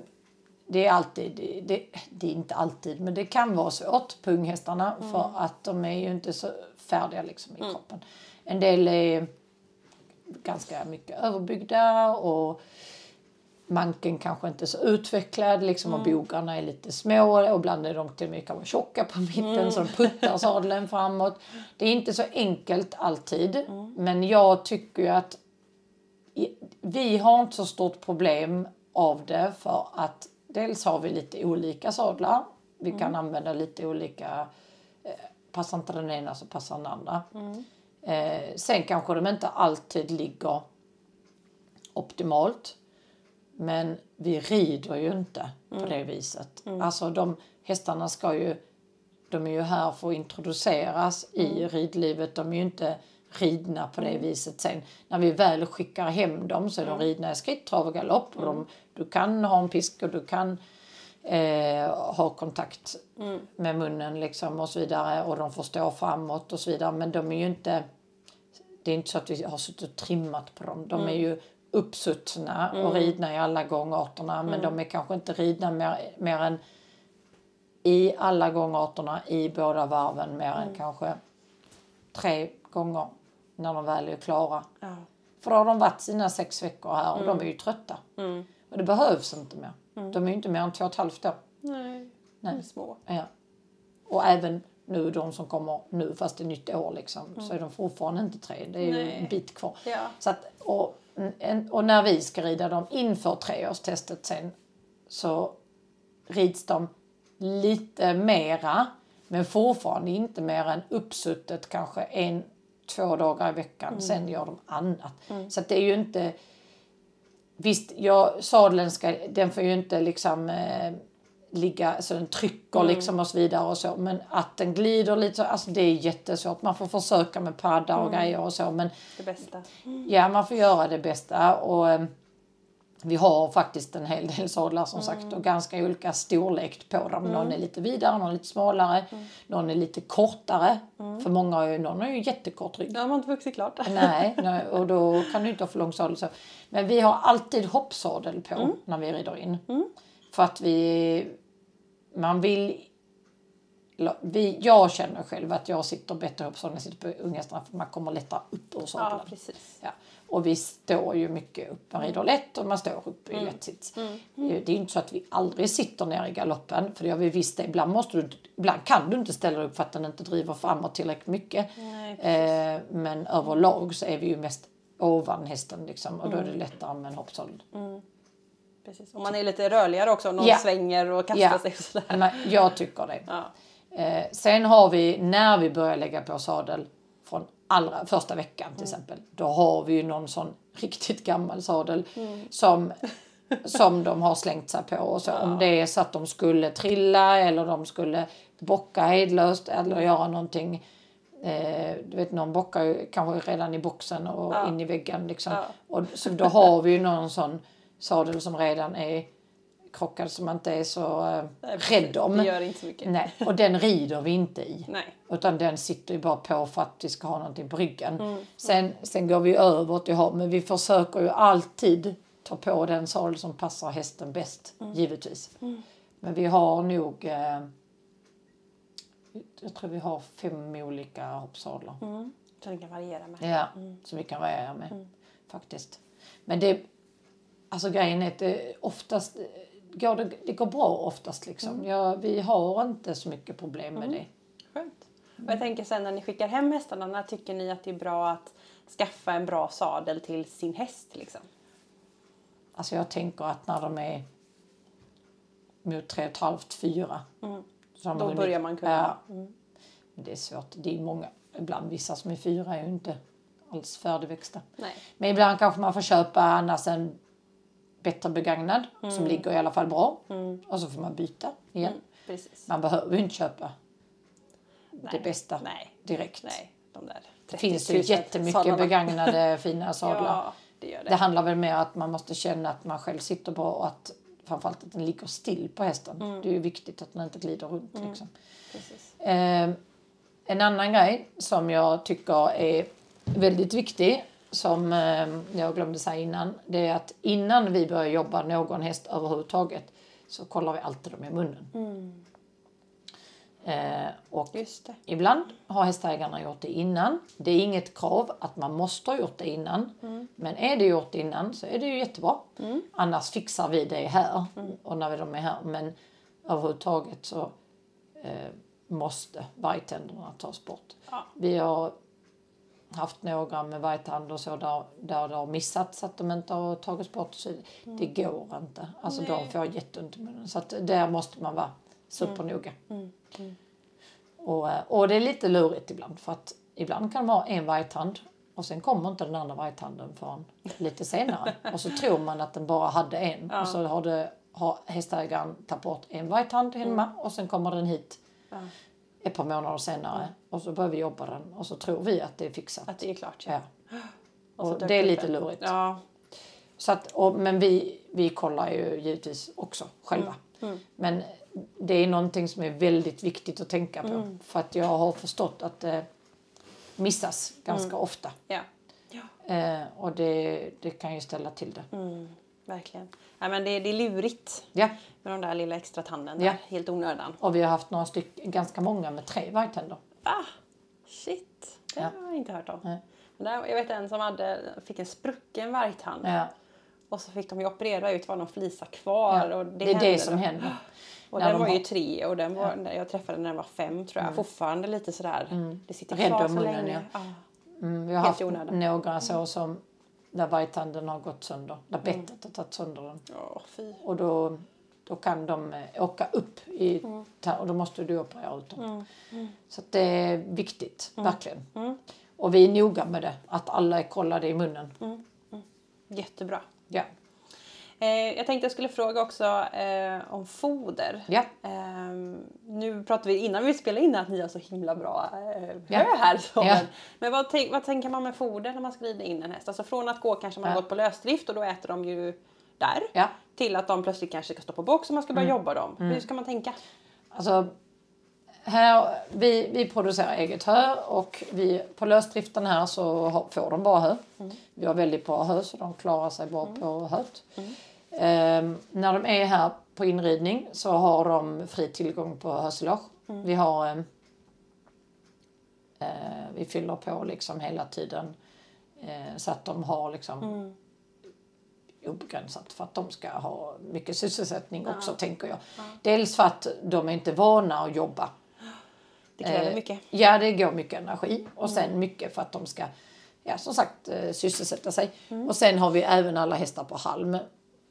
Det är alltid... Det, det, är inte alltid, men det kan vara svårt på unghästarna för att de är ju inte så färdiga liksom i kroppen. En del är ganska mycket överbyggda och manken kanske inte är så utvecklad liksom, och bogarna är lite små och ibland är de till och med kan vara tjocka på mitten så de puttar sadeln framåt. Det är inte så enkelt alltid men jag tycker ju att vi har inte så stort problem av det för att dels har vi lite olika sadlar. Vi kan använda lite olika, eh, passar inte den ena så passar den andra. Eh, sen kanske de inte alltid ligger optimalt. Men vi rider ju inte på det viset. Alltså de hästarna ska ju, de är ju här för att introduceras i ridlivet. De är ju inte ridna på det viset sen. När vi väl skickar hem dem så är de ridna i skritt, trav och galopp. Och de, du kan ha en pisk och du kan eh, ha kontakt med munnen liksom och så vidare. Och de får stå framåt och så vidare. Men de är ju inte, det är inte så att vi har suttit och trimmat på dem. De är ju uppsuttna och ridna i alla gångarterna. Men de är kanske inte ridna mer, mer än i alla gångarterna i båda varven mer än kanske tre gånger när de väl är klara. Ja. För då har de varit sina sex veckor här och de är ju trötta. Och det behövs inte mer. De är ju inte mer än två och ett halvt år. Nej, de är små. Ja. Och även nu de som kommer nu fast det är nytt år liksom så är de fortfarande inte tre. Det är ju Nej. en bit kvar. Ja. Så att, och, och när vi ska rida dem inför treårstestet sen så rids de lite mera men fortfarande inte mer än uppsuttet kanske en, två dagar i veckan. Sen gör de annat. Så att det är ju inte... Visst, ja, sadeln ska, den får ju inte liksom eh, ligga så den trycker liksom och så vidare och så. Men att den glider lite så, alltså det är jättesvårt. Man får försöka med padda och grejer och så. Men Det bästa. Ja, man får göra det bästa. Och, eh, vi har faktiskt en hel del sadlar som sagt och ganska olika storlek på dem. Någon är lite vidare, någon är lite smalare, någon är lite kortare. För många har ju, någon har ju jättekort rygg. De har inte vuxit klart. Nej, nej, och då kan du inte ha för lång sadel. Så. Men vi har alltid hoppsadel på Mm. när vi rider in. För att vi, man vill vi, jag känner själv att jag sitter bättre upp så när jag sitter på unghästarna för man kommer lättare upp ur sadeln. Ja, precis. Ja. Och vi står ju mycket upp. Man rider lätt och man står upp i lätt sits. Det är inte så att vi aldrig sitter ner i galoppen. För det har vi visst det. Ibland, måste du, ibland kan du inte ställa dig upp för att den inte driver framåt tillräckligt mycket. Nej, eh, men överlag så är vi ju mest ovan hästen liksom. Och då är det lättare med en hoppsadel. precis. Och man är lite rörligare också. Någon Ja. svänger och kastar Ja. sig och sådär. Men jag tycker det. Ja. Eh, sen har vi, när vi börjar lägga på sadel allra första veckan till exempel. Då har vi ju någon sån riktigt gammal sadel som, som de har slängt sig på. Och så, Om det är så att de skulle trilla eller de skulle bocka hejdlöst eller göra någonting. Eh, du vet någon bockar ju kanske redan i boxen och Ja. in i väggen. Liksom. Ja. Och, så då har vi ju någon sån sadel som redan är krockad som man inte är så eh, Nej, precis. rädd om. Det gör inte så mycket. Nej, och den rider vi inte i. Nej. Utan den sitter ju bara på för att vi ska ha någonting på ryggen. Mm. Sen, sen går vi över till ha, men vi försöker ju alltid ta på den sadel som passar hästen bäst, Mm. givetvis. Men vi har nog, eh, jag tror vi har fem olika hoppsadlar. Mm. Så den kan variera med. Ja, som vi kan variera med faktiskt. Men det, alltså grejen är att det oftast går det, det går bra oftast liksom. Ja, vi har inte så mycket problem med det. Skönt. Och jag tänker sen när ni skickar hem hästarna, när tycker ni att det är bra att skaffa en bra sadel till sin häst liksom? Alltså jag tänker att när de är mot tre och ett halvt, fyra. har Då hunnit- börjar man kunna. Ja. Men det är svårt. Det är många, ibland vissa som är fyra är ju inte alls färdigväxta. Nej. Men ibland kanske man får köpa annars en bättre begagnad Mm. som ligger i alla fall bra. Och så får man byta igen. Precis. Man behöver ju inte köpa det Nej. bästa Nej. direkt. Nej, de där 30 Det finns ju 000 jättemycket sadlarna. begagnade fina sadlar. Ja, det det. Det handlar väl mer att man måste känna att man själv sitter bra och att framförallt att den ligger still på hästen. Det är ju viktigt att den inte glider runt. Liksom. Precis. Eh, en annan grej som jag tycker är väldigt viktig som eh, jag glömde säga innan. Det är att innan vi börjar jobba någon häst överhuvudtaget så kollar vi alltid dem i munnen. Eh, och. Ibland har hästägarna gjort det innan. Det är inget krav att man måste ha gjort det innan. Men är det gjort innan så är det ju jättebra. Annars fixar vi det här och när de är här. Men överhuvudtaget så eh, måste vargtänderna tas bort. Ja. Vi har haft några med vargtand och så där, där det har missats att de inte har tagits bort. Så det går inte. Alltså de får jätteont i munnen. Så att där måste man vara supernoga. Och, eh, och det är lite lurigt ibland för att ibland kan man ha en vargtand Och sen kommer inte den andra vargtanden förrän lite senare. Och så tror man att den bara hade en. Och så har, det, har hästägaren tagit bort en vargtand hemma och sen kommer den hit ett par månader senare. Och så börjar vi jobba den och så tror vi att det är fixat. Att det är klart. Ja. Och så Och dök det är lite lurigt. Ja. Så att, och, men vi, vi kollar ju givetvis också själva. Men det är någonting som är väldigt viktigt att tänka på. För att jag har förstått att det missas ganska ofta. ja. ja. Eh, och det, det kan ju ställa till det. Verkligen. Ja, men det, det är lurigt Ja. med de där lilla extra tanden. Ja. Där, helt onödan. Och vi har haft några stycken, ganska många med tre vargtänder. Ah, shit. Det Ja. har jag inte hört om. Nej. Men där, jag vet en som hade, fick en sprucken vargtand. Ja. Och så fick de ju operera ut var någon flisa kvar. Ja, Och det, det, är det som då. händer. Och den de var har- ju tre och den var, jag träffade den när den var fem tror jag. Fortfarande lite sådär. Det sitter Rädd kvar om så munnen, länge. ja. Ja. Mm, vi har Helt haft onödan. några så som där vargtanden har gått sönder. Där bettet har tagit sönder den. Fy. Och då, då kan de eh, åka upp i, ta- och då måste du operera ut dem. Så att det är viktigt, verkligen. Och vi är noga med det, att alla är kollade i munnen. Jättebra. Ja. Eh, jag tänkte jag skulle fråga också eh, om foder. Ja. Eh, nu pratade vi innan vi spelade in att ni har så himla bra eh, Ja. hö här. Så. Ja. Men, vad, vad tänker man med foder när man ska rida in en häst? Alltså från att gå kanske man har gått på lösdrift och då äter de ju där. Ja. Mm. Till att de plötsligt kanske ska stå på box och man ska börja jobba dem. Hur ska man tänka? Alltså, här, vi, vi producerar eget hö och vi, på lösdriften här så får de bara hö. Vi har väldigt bra hö så de klarar sig bra på höet. Ehm, när de är här på inridning så har de fri tillgång på hösilage. Vi har ehm, eh, vi fyller på liksom hela tiden eh, så att de har liksom obegränsat för att de ska ha mycket sysselsättning också tänker jag. Dels för att de är inte vana att jobba. Det kräver Eh, mycket. Ja, det går mycket energi och sen mycket för att de ska, ja som sagt, eh, sysselsätta sig. Och sen har vi även alla hästar på halm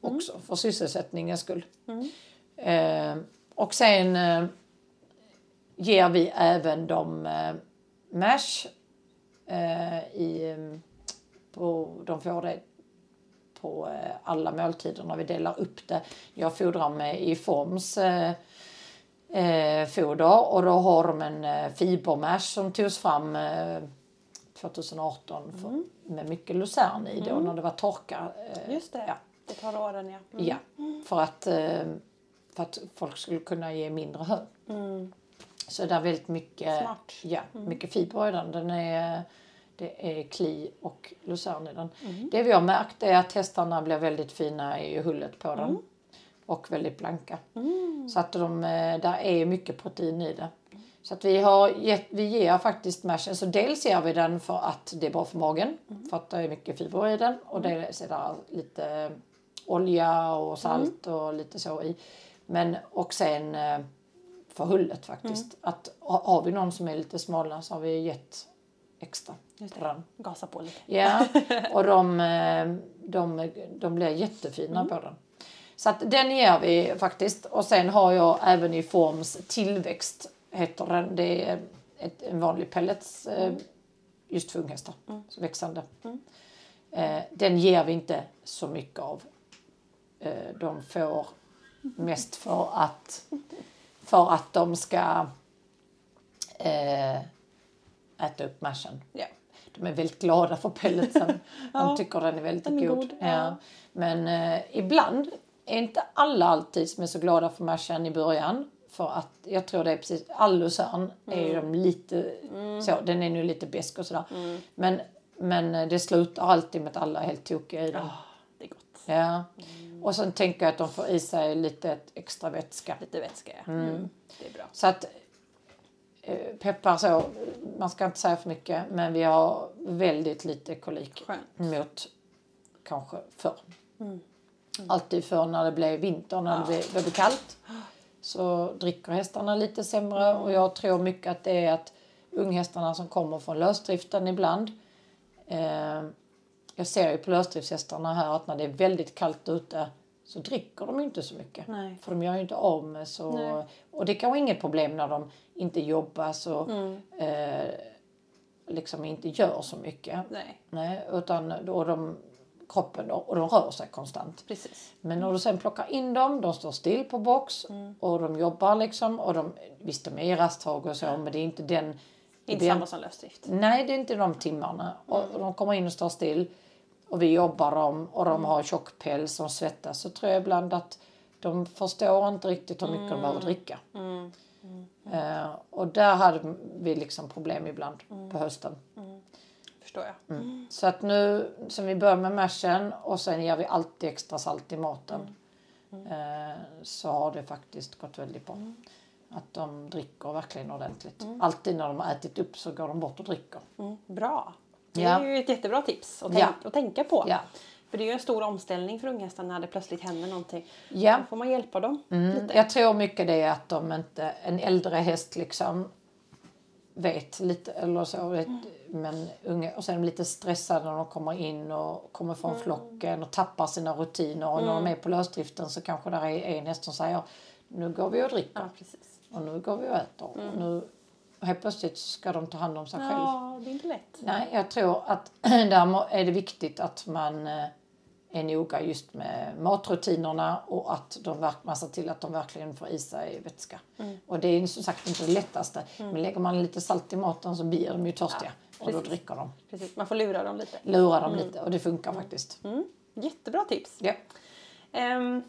också för sysselsättningens skull. Eh, och sen eh, ger vi även dem eh, mash eh, i, på, de får det på eh, alla måltider när vi delar upp det. Jag fodrar med i Forms eh, eh, foder och då har de en eh, fibermash som togs fram eh, 2018 för, med mycket lucern i då när det var torka. Eh, Just det. Ja, Det tar åren ja. Mm. ja, för, att, eh, för att folk skulle kunna ge mindre hö. Så det är väldigt mycket, Smart. Ja, mycket fiber i den. den är, det är kli och lucern i den. Mm. Det vi har märkt är att hästarna blir väldigt fina i hullet på den. Mm. Och väldigt blanka. Så att de, eh, där är mycket protein i det. Så att vi, har gett, vi ger faktiskt mashen. Så dels ger vi den för att det är bra för magen. För att det är mycket fibrer i den. Och dels är det lite olja och salt och lite så i. Men och sen eh, för hullet faktiskt. Att ha- har vi någon som är lite smalare så har vi gett extra. Gasa på lite. Ja, och de, eh, de, de blir jättefina på den. Så att den ger vi faktiskt. Och sen har jag även i Forms tillväxt, heter den. Det är ett, en vanlig pellets, eh, just för unghästar, så växande. Eh, den ger vi inte så mycket av. Eh, de får mest för att, för att de ska eh, äta upp mashen. Ja. De är väldigt glada för pelletsen. De tycker den är väldigt den är god. god, Ja. ja. Men eh, ibland är inte alla alltid som är så glada för mashen i början. För att jag tror det är precis, all lucern är ju de lite så, den är nu lite besk och sådär. Men, men eh, det slutar alltid med att alla är helt tokiga i den. Gott. Ja. Och sen tänker jag att de får i sig lite extra vätska. Lite vätska ja. Mm. Det är bra. Så att eh, peppar så, man ska inte säga för mycket men vi har väldigt lite kolik Skönt. mot kanske förr. Alltid förr när det blev vinter, när det blev, det blev kallt så dricker hästarna lite sämre och jag tror mycket att det är att unghästarna som kommer från lösdriften ibland eh, jag ser ju på lösdriftshästarna här att när det är väldigt kallt ute så dricker de inte så mycket. Nej. För de gör ju inte av med så... Nej. Och det kan vara inget problem när de inte jobbar så... Mm. Eh, liksom inte gör så mycket. Nej, Nej, utan då de, kroppen då, och de rör sig konstant. precis. Men när du sen plockar in dem, de står still på box Mm. och de jobbar liksom. Och de, visst, de är i rasttag och så, men det är inte den... Inte samma som lösdrift. Nej, det är inte de timmarna. Och Mm. de kommer in och står still och vi jobbar dem och Mm. de har tjock päls och svettas. Så tror jag ibland att de förstår inte riktigt hur mycket de behöver dricka. Mm. Eh, och där hade vi liksom problem ibland Mm. på hösten. Förstår jag. Så att nu, som vi börjar med mashen och sen ger vi alltid extra salt i maten. Eh, så har det faktiskt gått väldigt bra. Att de dricker verkligen ordentligt. Alltid när de har ätit upp så går de bort och dricker. Mm. Bra. Det Ja. är ju ett jättebra tips att, Ja. tänk, att tänka på. Ja. För det är ju en stor omställning för unghästar när det plötsligt händer någonting. Ja. Då får man hjälpa dem Mm. lite. Jag tror mycket det är att de inte, en äldre häst liksom vet lite eller så. Vet, Men unga, och sen är de lite stressade när de kommer in och kommer från flocken och tappar sina rutiner. Och när de är på lösdriften så kanske där är en häst som säger nu går vi och dricker Ja, precis. Och nu går vi och äter. Och nu och helt plötsligt ska de ta hand om sig själv. Ja, det är inte lätt. Nej, jag tror att där är det viktigt att man eh, är noga just med matrutinerna och att de man ser till att de verkligen får i sig vätska. Mm. Och det är som sagt inte det lättaste. Men lägger man lite salt i maten så blir de ju törstiga och då dricker de. Precis. Man får lura dem lite. Lura dem lite och det funkar faktiskt. Mm. Jättebra tips. Ja. Ehm,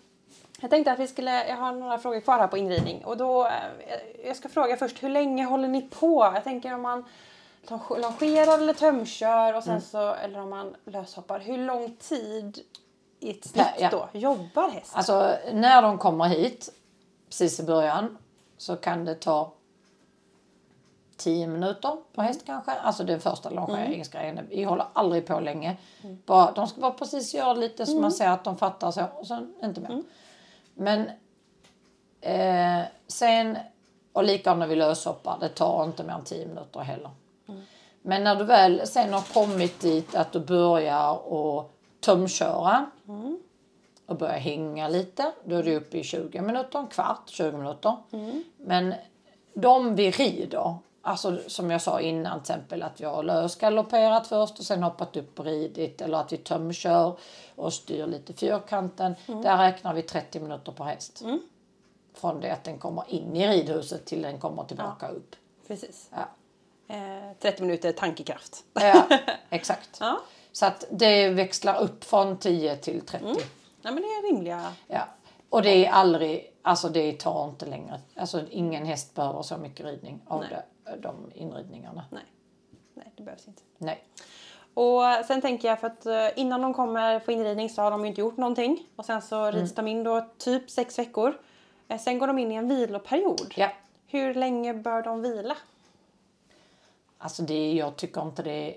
jag tänkte att vi skulle, jag har några frågor kvar här på inridning och då, eh, jag ska fråga först, hur länge håller ni på? Jag tänker om man longerar eller tömkör och sen Mm. så, eller om man löshoppar, hur lång tid i ett snitt Ja, ja. då jobbar hästen? Alltså när de kommer hit precis i början så kan det ta 10 minuter på häst kanske. Alltså den första longeringsgrejen. Vi håller aldrig på länge. Bara, de ska bara precis göra lite så man ser att de fattar så och sen inte mer. Men eh, sen, och likadant när vi löshoppar, det tar inte mer än 10 minuter heller. Men när du väl sen har kommit dit att du börjar och tömköra och börjar hänga lite. Då är det uppe i 20 minuter, en kvart, 20 minuter. Men de vi rider, alltså som jag sa innan till exempel att vi har lösgalopperat först och sen hoppat upp och ridit eller att vi tömkör och styr lite fyrkanten. Där räknar vi 30 minuter per häst. Från det att den kommer in i ridhuset till den kommer tillbaka upp. Precis. Ja. Eh, 30 minuter tankekraft. Ja, exakt. Ja. Så att det växlar upp från 10 till 30. Nej men det är rimliga. Ja. Och det är aldrig, alltså det tar inte längre. Alltså ingen häst behöver så mycket ridning av Nej. det, de inridningarna. Nej. Nej, det behövs inte. Nej. Och sen tänker jag för att eh, innan de kommer på inridning så har de ju inte gjort någonting. Och sen så Mm. rids de in då typ sex veckor. Eh, Sen går de in i en viloperiod. Ja. Hur länge bör de vila? Alltså det, jag tycker inte det.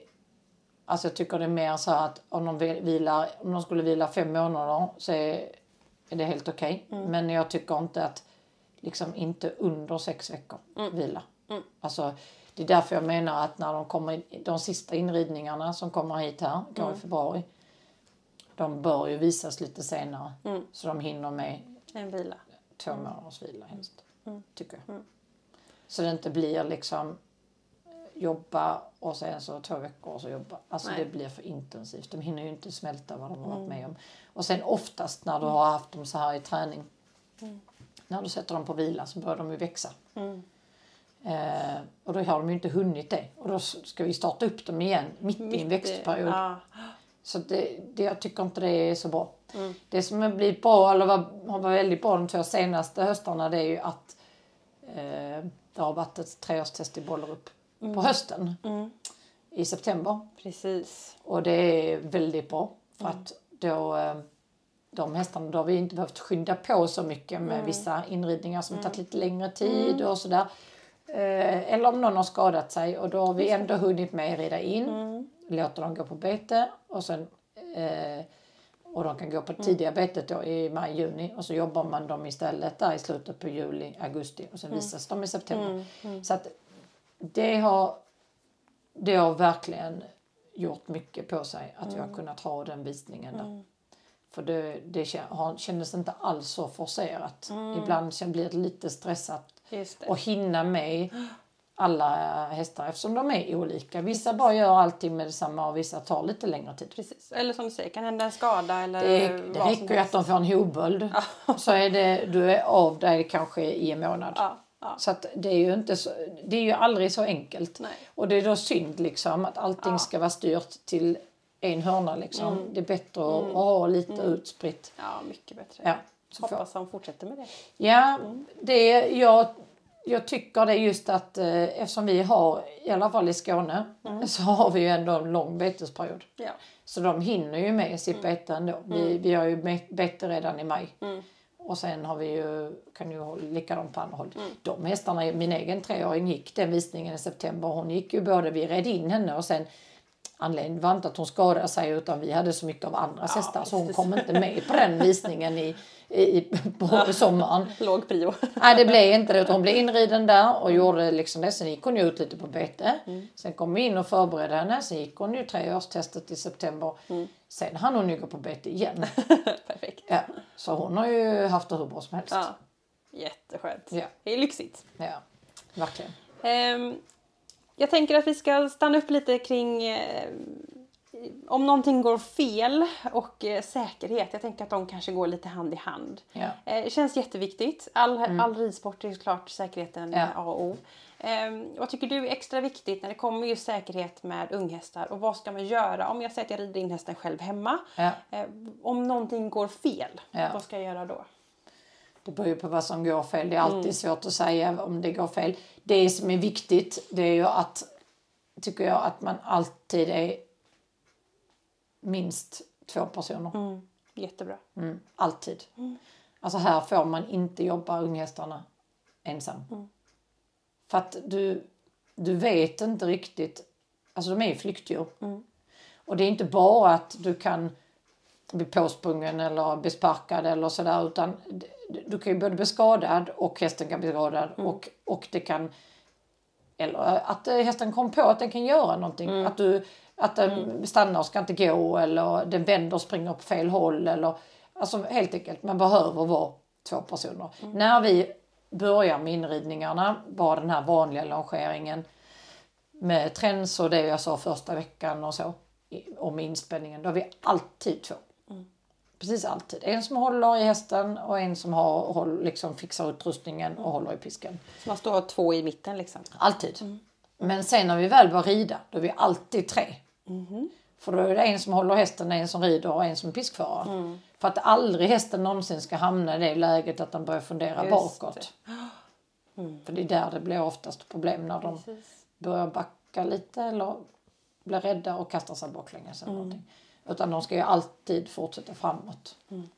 Alltså jag tycker det är mer så att om de vil- vilar, om de skulle vila fem månader så är, är det helt okej. Men jag tycker inte att liksom inte under sex veckor vila. Alltså det är därför jag menar att när de kommer, de sista inridningarna som kommer hit här, går i februari. De bör ju visas lite senare så de hinner med En vila. två månaders vila helst. Tycker jag. Så det inte blir liksom jobba och sen så två veckor och så jobba. Alltså Nej. det blir för intensivt. De hinner ju inte smälta vad de har varit med om. Och sen oftast när du har haft dem så här i träning. När du sätter dem på vila så börjar de ju växa. Eh, och då har de ju inte hunnit det. Och då ska vi starta upp dem igen mitt, i en Mitt i- växtperiod. Ja. Så det, det, jag tycker inte det är så bra. Det som har blivit bra, eller var, har varit väldigt bra de två senaste höstarna, det är ju att eh, det har varit ett treårstest i Bollerup på hösten i september. Precis. Och det är väldigt bra för att då eh, de hästarna, då har vi inte behövt skynda på så mycket med vissa inridningar som tagit lite längre tid och sådär. Eh, eller om någon har skadat sig och då har vi ändå hunnit med rida in, låter dem gå på bete och sen eh, och de kan gå på tidiga betet då i maj, juni och så jobbar man dem istället där i slutet på juli, augusti och sen visas de i september. Så att det har, det har verkligen gjort mycket på sig att vi har kunnat ha den visningen där. För det, det kändes inte alls så forcerat. Ibland kän- blir det lite stressat och hinna med alla hästar eftersom de är olika. Vissa bara gör allting med detsamma och vissa tar lite längre tid. Precis. Eller som du säger, kan hända en skada eller Det, det räcker ju att de får en hovböld så är det, du är av dig kanske i en månad. Ja, ja. Så det är ju inte så, det är ju aldrig så enkelt. Nej. Och det är då synd liksom att allting ska vara styrt till en hörna liksom. Mm. Det är bättre att, att ha lite utspritt. ja, mycket bättre. Ja, så Hoppas de fortsätter med det. ja det, jag, jag tycker det är just att eh, eftersom vi har, i alla fall i Skåne, så har vi ju ändå en lång betesperiod. Ja. Så de hinner ju med sitt bete ändå. Vi, vi har ju bete redan i maj. Och sen har vi ju, kan ju likadant på andra håll. De hästarna, min egen treåring gick den visningen i september. Hon gick ju både, vi red in henne och sen Anledningen var inte att hon skadade sig utan vi hade så mycket av andras hästar så hon kom inte med på den visningen i, i, på sommaren. Låg prio. Nej det blev inte det utan hon blev inriden där och gjorde liksom det. Sen gick hon ju ut lite på bete. Sen kom vi in och förberedde henne. Sen gick hon ju treårstestet i september. Sen hann hon ju gå på bete igen. Perfekt. Ja, så hon har ju haft det hur bra som helst. Ja. Jätteskönt. Ja. Det är lyxigt. Ja, verkligen. Ehm, jag tänker att vi ska stanna upp lite kring eh, om någonting går fel och eh, säkerhet. Jag tänker att de kanske går lite hand i hand. Ja. Eh, det känns jätteviktigt. All, all ridsport är såklart säkerheten Ja. A och O. Ehm, vad tycker du är extra viktigt när det kommer just säkerhet med unghästar? Och vad ska man göra om jag säger att jag rider in hästen själv hemma? Ja. Eh, om någonting går fel, Ja. vad ska jag göra då? Det beror ju på vad som går fel. Det är alltid svårt att säga om det går fel. Det som är viktigt det är ju att, tycker jag, att man alltid är minst två personer. Mm. Jättebra. Mm, alltid. Alltså här får man inte jobba unghästarna ensam. För att du, du vet inte riktigt, alltså de är ju flyktdjur. Och det är inte bara att du kan bli påsprungen eller bli sparkad eller sådär utan du kan ju både bli skadad och hästen kan bli skadad och, och det kan eller att eh, hästen kom på att den kan göra någonting. Att, du, att den stannar och ska inte gå eller den vänder och springer på fel håll. Eller, alltså helt enkelt, man behöver vara två personer. När vi börjar med inridningarna, bara den här vanliga longeringen med träns och det jag sa första veckan och så i- om inspänningen, då är vi alltid två. Precis alltid. En som håller i hästen och en som har, liksom fixar utrustningen och håller i pisken. Så man står två i mitten liksom. Alltid. Men sen när vi väl börjar rida, då är vi alltid tre. För då är det en som håller hästen, en som rider och en som är piskförare. För att aldrig hästen någonsin ska hamna i det läget att den börjar fundera Just bakåt. För det är där det blir oftast problem när de Precis. börjar backa lite eller blir rädda och kastar sig baklänges. Eller någonting. Utan de ska ju alltid fortsätta framåt.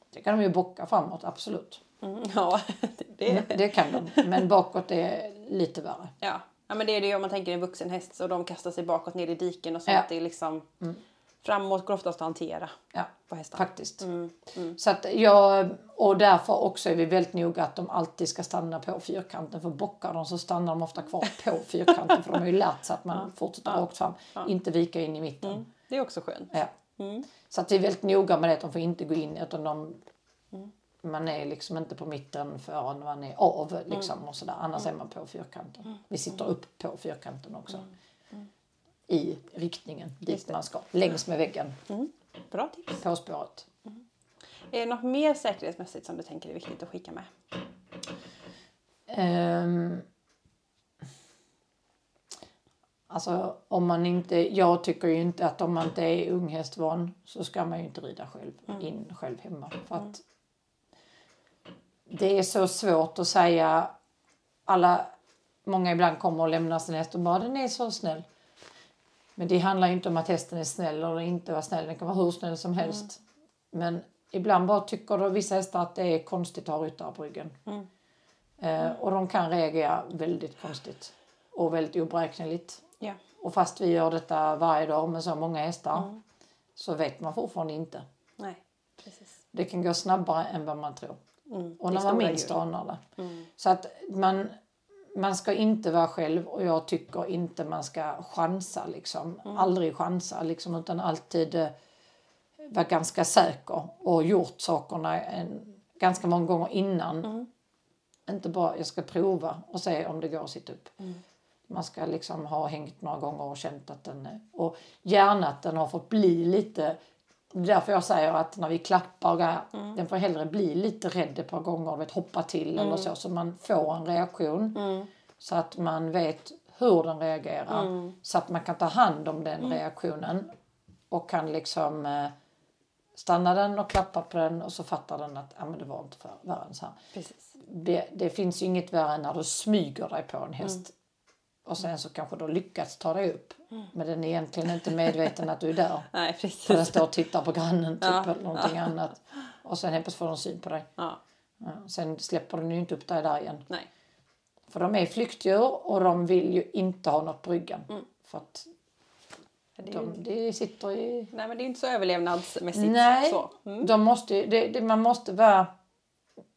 Det kan de ju bocka framåt, absolut. Mm, ja, det, Det kan de. Men bakåt är lite värre. ja. Ja, men det är det om man tänker en vuxen häst så de kastar sig bakåt ner i diken och sånt. Ja. Det är liksom framåt går oftast att hantera Ja, på hästar. faktiskt. Så att jag, och därför också är vi väldigt noga att de alltid ska stanna på fyrkanten. För bockar de så stannar de ofta kvar på fyrkanten. För de har ju lärt sig att man fortsätter rakt fram. Inte vika in i mitten. Det är också skönt. Ja. Så att vi är väldigt noga med det att de får inte gå in utan de man är liksom inte på mitten förrän man är av liksom och sådär. Annars är man på fyrkanten. Vi sitter upp på fyrkanten också. I riktningen dit man ska. Längs med väggen. Bra tips. På spåret. Är det något mer säkerhetsmässigt som du tänker är viktigt att skicka med? Ehm, alltså om man inte, jag tycker ju inte att om man inte är unghästvan så ska man ju inte rida själv in själv hemma. För att det är så svårt att säga, alla, många ibland kommer och lämnar sin häst och bara den är så snäll. Men det handlar inte om att hästen är snäll eller inte vara snäll, den kan vara hur snäll som helst. Men ibland bara tycker då vissa hästar att det är konstigt att ha ryttare på ryggen. Eh, och de kan reagera väldigt konstigt och väldigt oberäkneligt. Ja. Och fast vi gör detta varje dag med så många hästar så vet man fortfarande inte. Nej, precis. Det kan gå snabbare än vad man tror. Mm. Och när man minst anar det. Så att man, man ska inte vara själv och jag tycker inte man ska chansa liksom. Aldrig chansa liksom utan alltid eh, vara ganska säker och gjort sakerna en, ganska många gånger innan. Inte bara jag ska prova och se om det går att sitta upp. Man ska liksom ha hängt några gånger och känt att den är... Och gärna att den har fått bli lite... Det är därför jag säger att när vi klappar grejer, den får hellre bli lite rädd ett par gånger, vet, hoppa till eller så, så man får en reaktion. Så att man vet hur den reagerar. Så att man kan ta hand om den reaktionen och kan liksom eh, stanna den och klappa på den och så fattar den att ah, men det var inte för, värre än så här. Det, det finns ju inget värre än när du smyger dig på en häst och sen så kanske du har lyckats ta dig upp men den är egentligen inte medveten att du är där. Nej, För den precis. står och tittar på grannen typ Ja, eller någonting annat. Och sen helt plötsligt får den syn på dig. Ja, Ja, sen släpper den ju inte upp dig där igen. nej. För de är flyktdjur och de vill ju inte ha något på ryggen. Mm. För att Det de, det sitter i... nej, men det är inte så överlevnadsmässigt. Nej, Så. Mm. de måste, det, det, man måste vara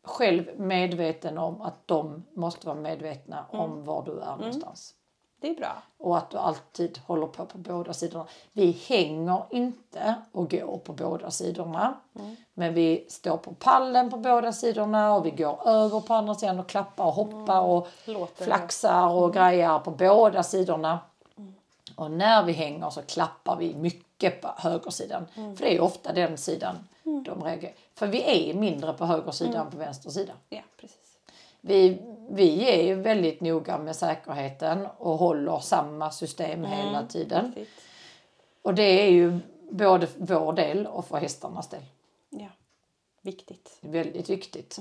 själv medveten om att de måste vara medvetna Mm. om var du är någonstans. Det är bra. Och att du alltid håller på på båda sidorna. Vi hänger inte och går på båda sidorna. Mm. Men vi står på pallen på båda sidorna och vi går över på andra sidan och klappar och hoppar och Mm. Låter det. flaxar och grejar på båda sidorna. Och när vi hänger så klappar vi mycket på högersidan. För det är ofta den sidan de reagerar. För vi är mindre på höger sida än på vänster sida. Ja, precis. Vi, vi är ju väldigt noga med säkerheten och håller samma system hela tiden. Precis. Och det är ju både vår del och för hästarnas del. Ja. Viktigt. Väldigt viktigt.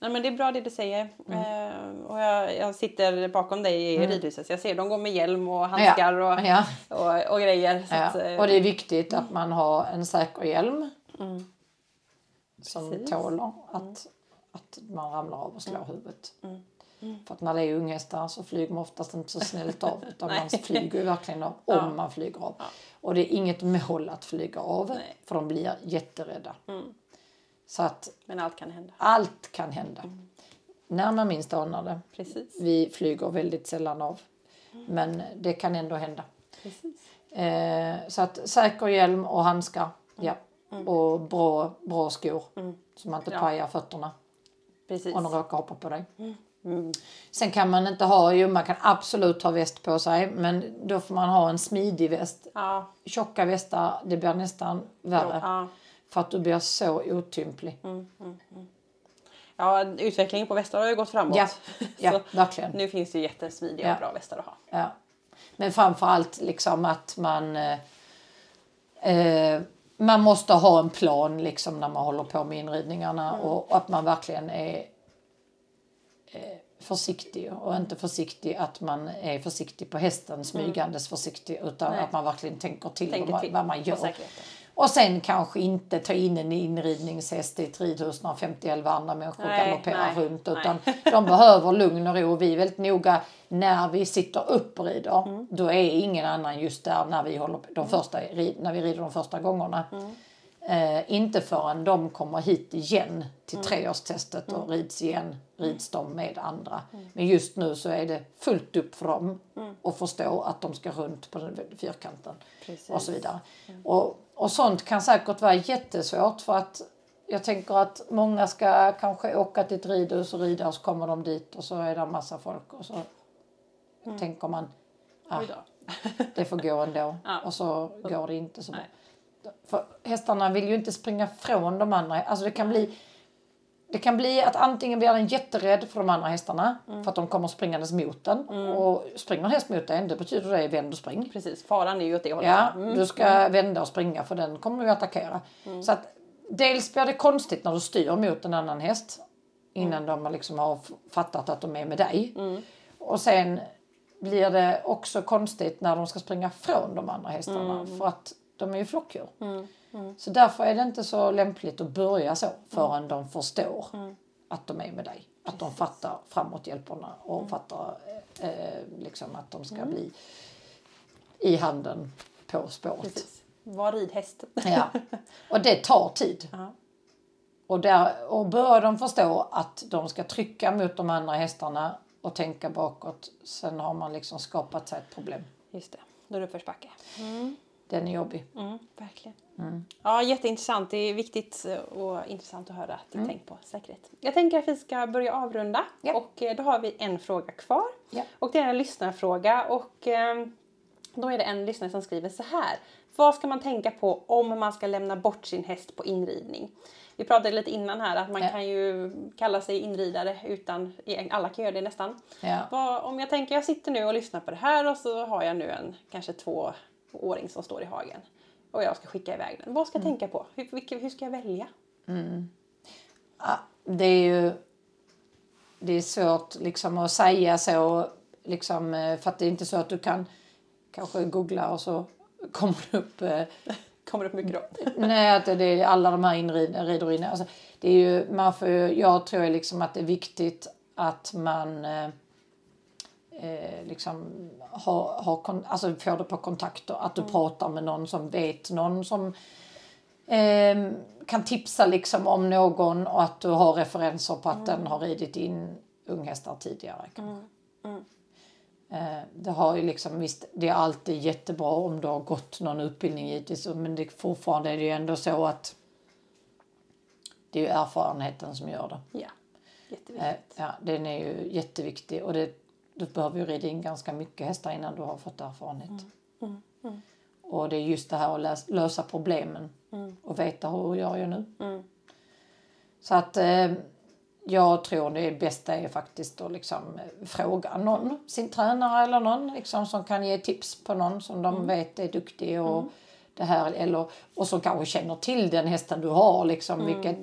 Nej, men det är bra det du säger. Mm. Eh, och jag, jag sitter bakom dig i ridhuset så jag ser dem gå med hjälm och handskar och, Ja. och, och grejer. Ja. att, eh, Och det är viktigt att man har en säker hjälm som Precis. tåler att, att man ramlar av och slår huvudet. Mm. För att när det är unghästar så flyger man oftast inte så snällt av utan man flyger ju verkligen av om Ja. man flyger av. Och det är inget mål att flyga av Nej. för de blir jätterädda. Så att Men allt kan hända. allt kan hända. Mm. När man minst anar det. Precis. Vi flyger väldigt sällan av. Men det kan ändå hända. Eh, så att säker hjälm och handskar. Ja. Och bra, bra skor. Så man inte Ja. pajar fötterna Precis. om de råkar hoppa på dig. Mm. Sen kan man inte ha, jo man kan absolut ha väst på sig. Men då får man ha en smidig väst. Ja. Tjocka västar, det blir nästan värre. Ja. Mm. För att du blir så otymplig. ja, utvecklingen på västar har ju gått framåt. Ja, ja verkligen. nu finns det ju jättesmidiga Ja. och bra västar att ha. Ja. Men framförallt liksom att man eh, eh, man måste ha en plan liksom när man håller på med inridningarna Mm. och, och att man verkligen är eh, försiktig och inte försiktig att man är försiktig på hästen, smygandes försiktig utan Mm. Nej. att man verkligen tänker till Tänker vad, till vad man gör. Och sen kanske inte ta in en inridningshäst i ett ridhus när 50 andra människor Nej, galopperar nej, runt. Utan de behöver lugn och ro. Vi är väldigt noga när vi sitter upp och rider. Mm. Då är ingen annan just där när vi, håller, de första, rid- när vi rider de första gångerna. Mm. Eh, inte förrän de kommer hit igen Mm. till treårstestet och rids igen, rids de med andra. Men just nu så är det fullt upp för dem att förstå att de ska runt på den fyrkanten Precis. och så vidare. Och, och sånt kan säkert vara jättesvårt för att jag tänker att många ska kanske åka till ett ridhus och rida och så kommer de dit och så är det en massa folk och så tänker man ah, det får gå ändå Ja. och så går det inte så bra. För hästarna vill ju inte springa från de andra. Alltså det kan bli det kan bli att antingen blir den jätterädd för de andra hästarna Mm. för att de kommer springandes mot den. Och springer en häst mot dig, det betyder det vänd och spring. Precis, faran är ju åt det hållet. Ja, Mm. du ska vända och springa för den kommer du attackera. Så att dels blir det konstigt när du styr mot en annan häst innan de liksom har fattat att de är med dig. Och sen blir det också konstigt när de ska springa från de andra hästarna för att de är ju flockdjur. Så därför är det inte så lämpligt att börja så förrän de förstår att de är med dig. Att de fattar framåthjälperna och fattar eh, liksom att de ska bli i handen på spåret. Precis. Var ridhäst. Ja. Och det tar tid. Ja. Och, där, och börjar de förstå att de ska trycka mot de andra hästarna och tänka bakåt, sen har man liksom skapat sig ett problem. Just det, då är det uppförsbacke. Den är jobbig. Mm, verkligen. Ja, jätteintressant. Det är viktigt och intressant att höra ditt tänk på säkerhet. Jag tänker att vi ska börja avrunda Ja. och eh, då har vi en fråga kvar. Ja. Och det är en lyssnarfråga och eh, då är det en lyssnare som skriver så här. Vad ska man tänka på om man ska lämna bort sin häst på inridning? Vi pratade lite innan här att man Ja. kan ju kalla sig inridare utan, alla kan göra det nästan. Ja. Vad, om jag tänker jag sitter nu och lyssnar på det här och så har jag nu en kanske tvååring som står i hagen och jag ska skicka iväg den. Vad ska jag tänka på? Hur, vilka, hur ska jag välja? Ja, det är ju det är svårt liksom att säga så liksom, eh, för att det är inte så att du kan kanske googla och så kommer det upp eh, Kommer upp mycket då? Nej, att det är alla de här inrid- riderinnor. Alltså, det är ju, man får, jag tror liksom att det är viktigt att man eh, eh, liksom har, har kon- alltså får det på kontakter. Att du pratar med någon som vet någon som eh, kan tipsa liksom om någon och att du har referenser på att den har ridit in unghästar tidigare. kanske. Eh, Det har ju liksom, visst, det är alltid jättebra om du har gått någon utbildning givetvis, men det, fortfarande är det ju ändå så att det är ju erfarenheten som gör det. Ja, Eh, jätteviktigt. Ja, den är ju jätteviktig och det, du behöver ju rida in ganska mycket hästar innan du har fått erfarenhet. Och det är just det här att läs, lösa problemen och veta hur gör jag nu. Så att eh, jag tror det bästa är faktiskt att liksom eh, fråga någon, sin tränare eller någon liksom, som kan ge tips på någon som de vet är duktig och det här eller och som kanske känner till den hästen du har liksom vilket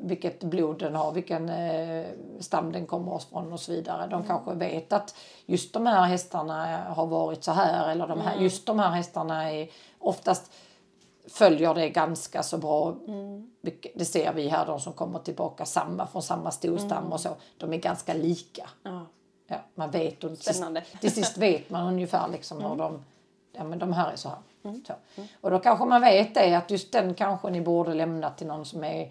vilket blod den har, vilken eh, stam den kommer ifrån och så vidare. De kanske vet att just de här hästarna har varit så här eller de här, just de här hästarna är oftast följer det ganska så bra. Vilket- Det ser vi här, de som kommer tillbaka samma från samma storstam och så. De är ganska lika. Ja. Ja, man vet och till sist, Spännande. till sist vet man ungefär liksom hur de, ja men de här är så här. Så. Och då kanske man vet det att just den kanske ni borde lämna till någon som är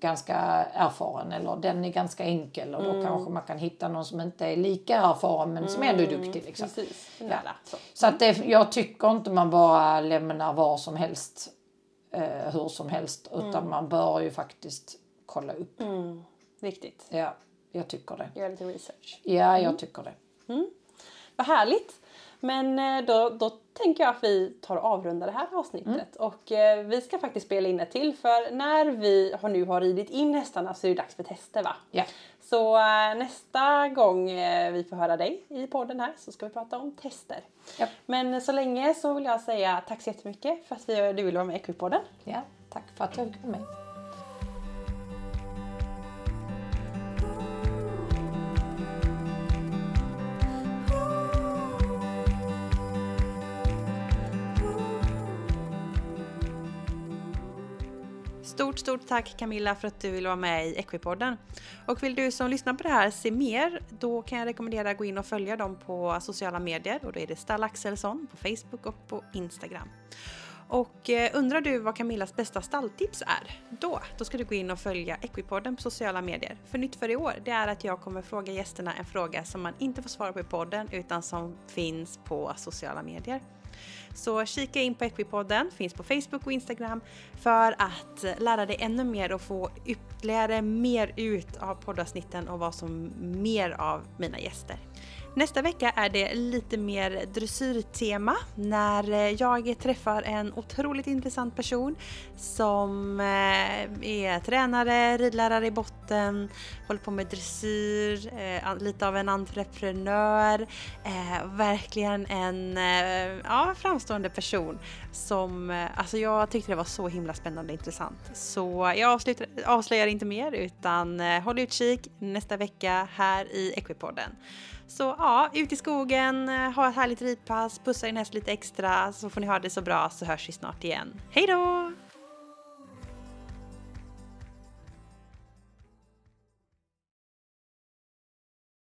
ganska erfaren eller den är ganska enkel och då kanske man kan hitta någon som inte är lika erfaren men som ändå är duktig. Liksom. Precis, nära. Så. Så att det, jag tycker inte man bara lämnar var som helst, eh, hur som helst, utan man bör ju faktiskt kolla upp. Viktigt. Ja, jag tycker det. Göra lite research. Ja, jag tycker det. Vad härligt! Men eh, då, då tänker jag att vi tar och avrundar det här avsnittet. Och eh, vi ska faktiskt spela in ett till för när vi har nu har ridit in hästarna så är det dags för tester va? Ja. Så eh, nästa gång eh, vi får höra dig i podden här så ska vi prata om tester. Ja. Men så länge så vill jag säga tack så jättemycket för att vi, du ville vara med i Equipodden. ja, tack för att jag fick vara med. Stort, stort tack Camilla för att du vill vara med i Equipodden. Och vill du som lyssnar på det här se mer, då kan jag rekommendera att gå in och följa dem på sociala medier. Och då är det Stall Axelsson på Facebook och på Instagram. Och eh, undrar du vad Camillas bästa stalltips är? Då, då ska du gå in och följa Equipodden på sociala medier. För nytt för i år, det är att jag kommer fråga gästerna en fråga som man inte får svara på i podden utan som finns på sociala medier. Så kika in på Equipodden, finns på Facebook och Instagram för att lära dig ännu mer och få ytterligare mer ut av poddavsnitten och vad som mer av mina gäster. Nästa vecka är det lite mer dressyrtema när eh, jag träffar en otroligt intressant person som eh, är tränare, ridlärare i botten, håller på med dressyr, eh, lite av en entreprenör, verkligen en ja, framstående person som, alltså jag tyckte det var så himla spännande och intressant. Så jag avslutar, avslöjar inte mer utan håll utkik nästa vecka här i Equipodden. Så ja, ut i skogen, eh, ha ett härligt ridpass, pussa din häst lite extra så får ni ha det så bra så hörs vi snart igen. Hej då!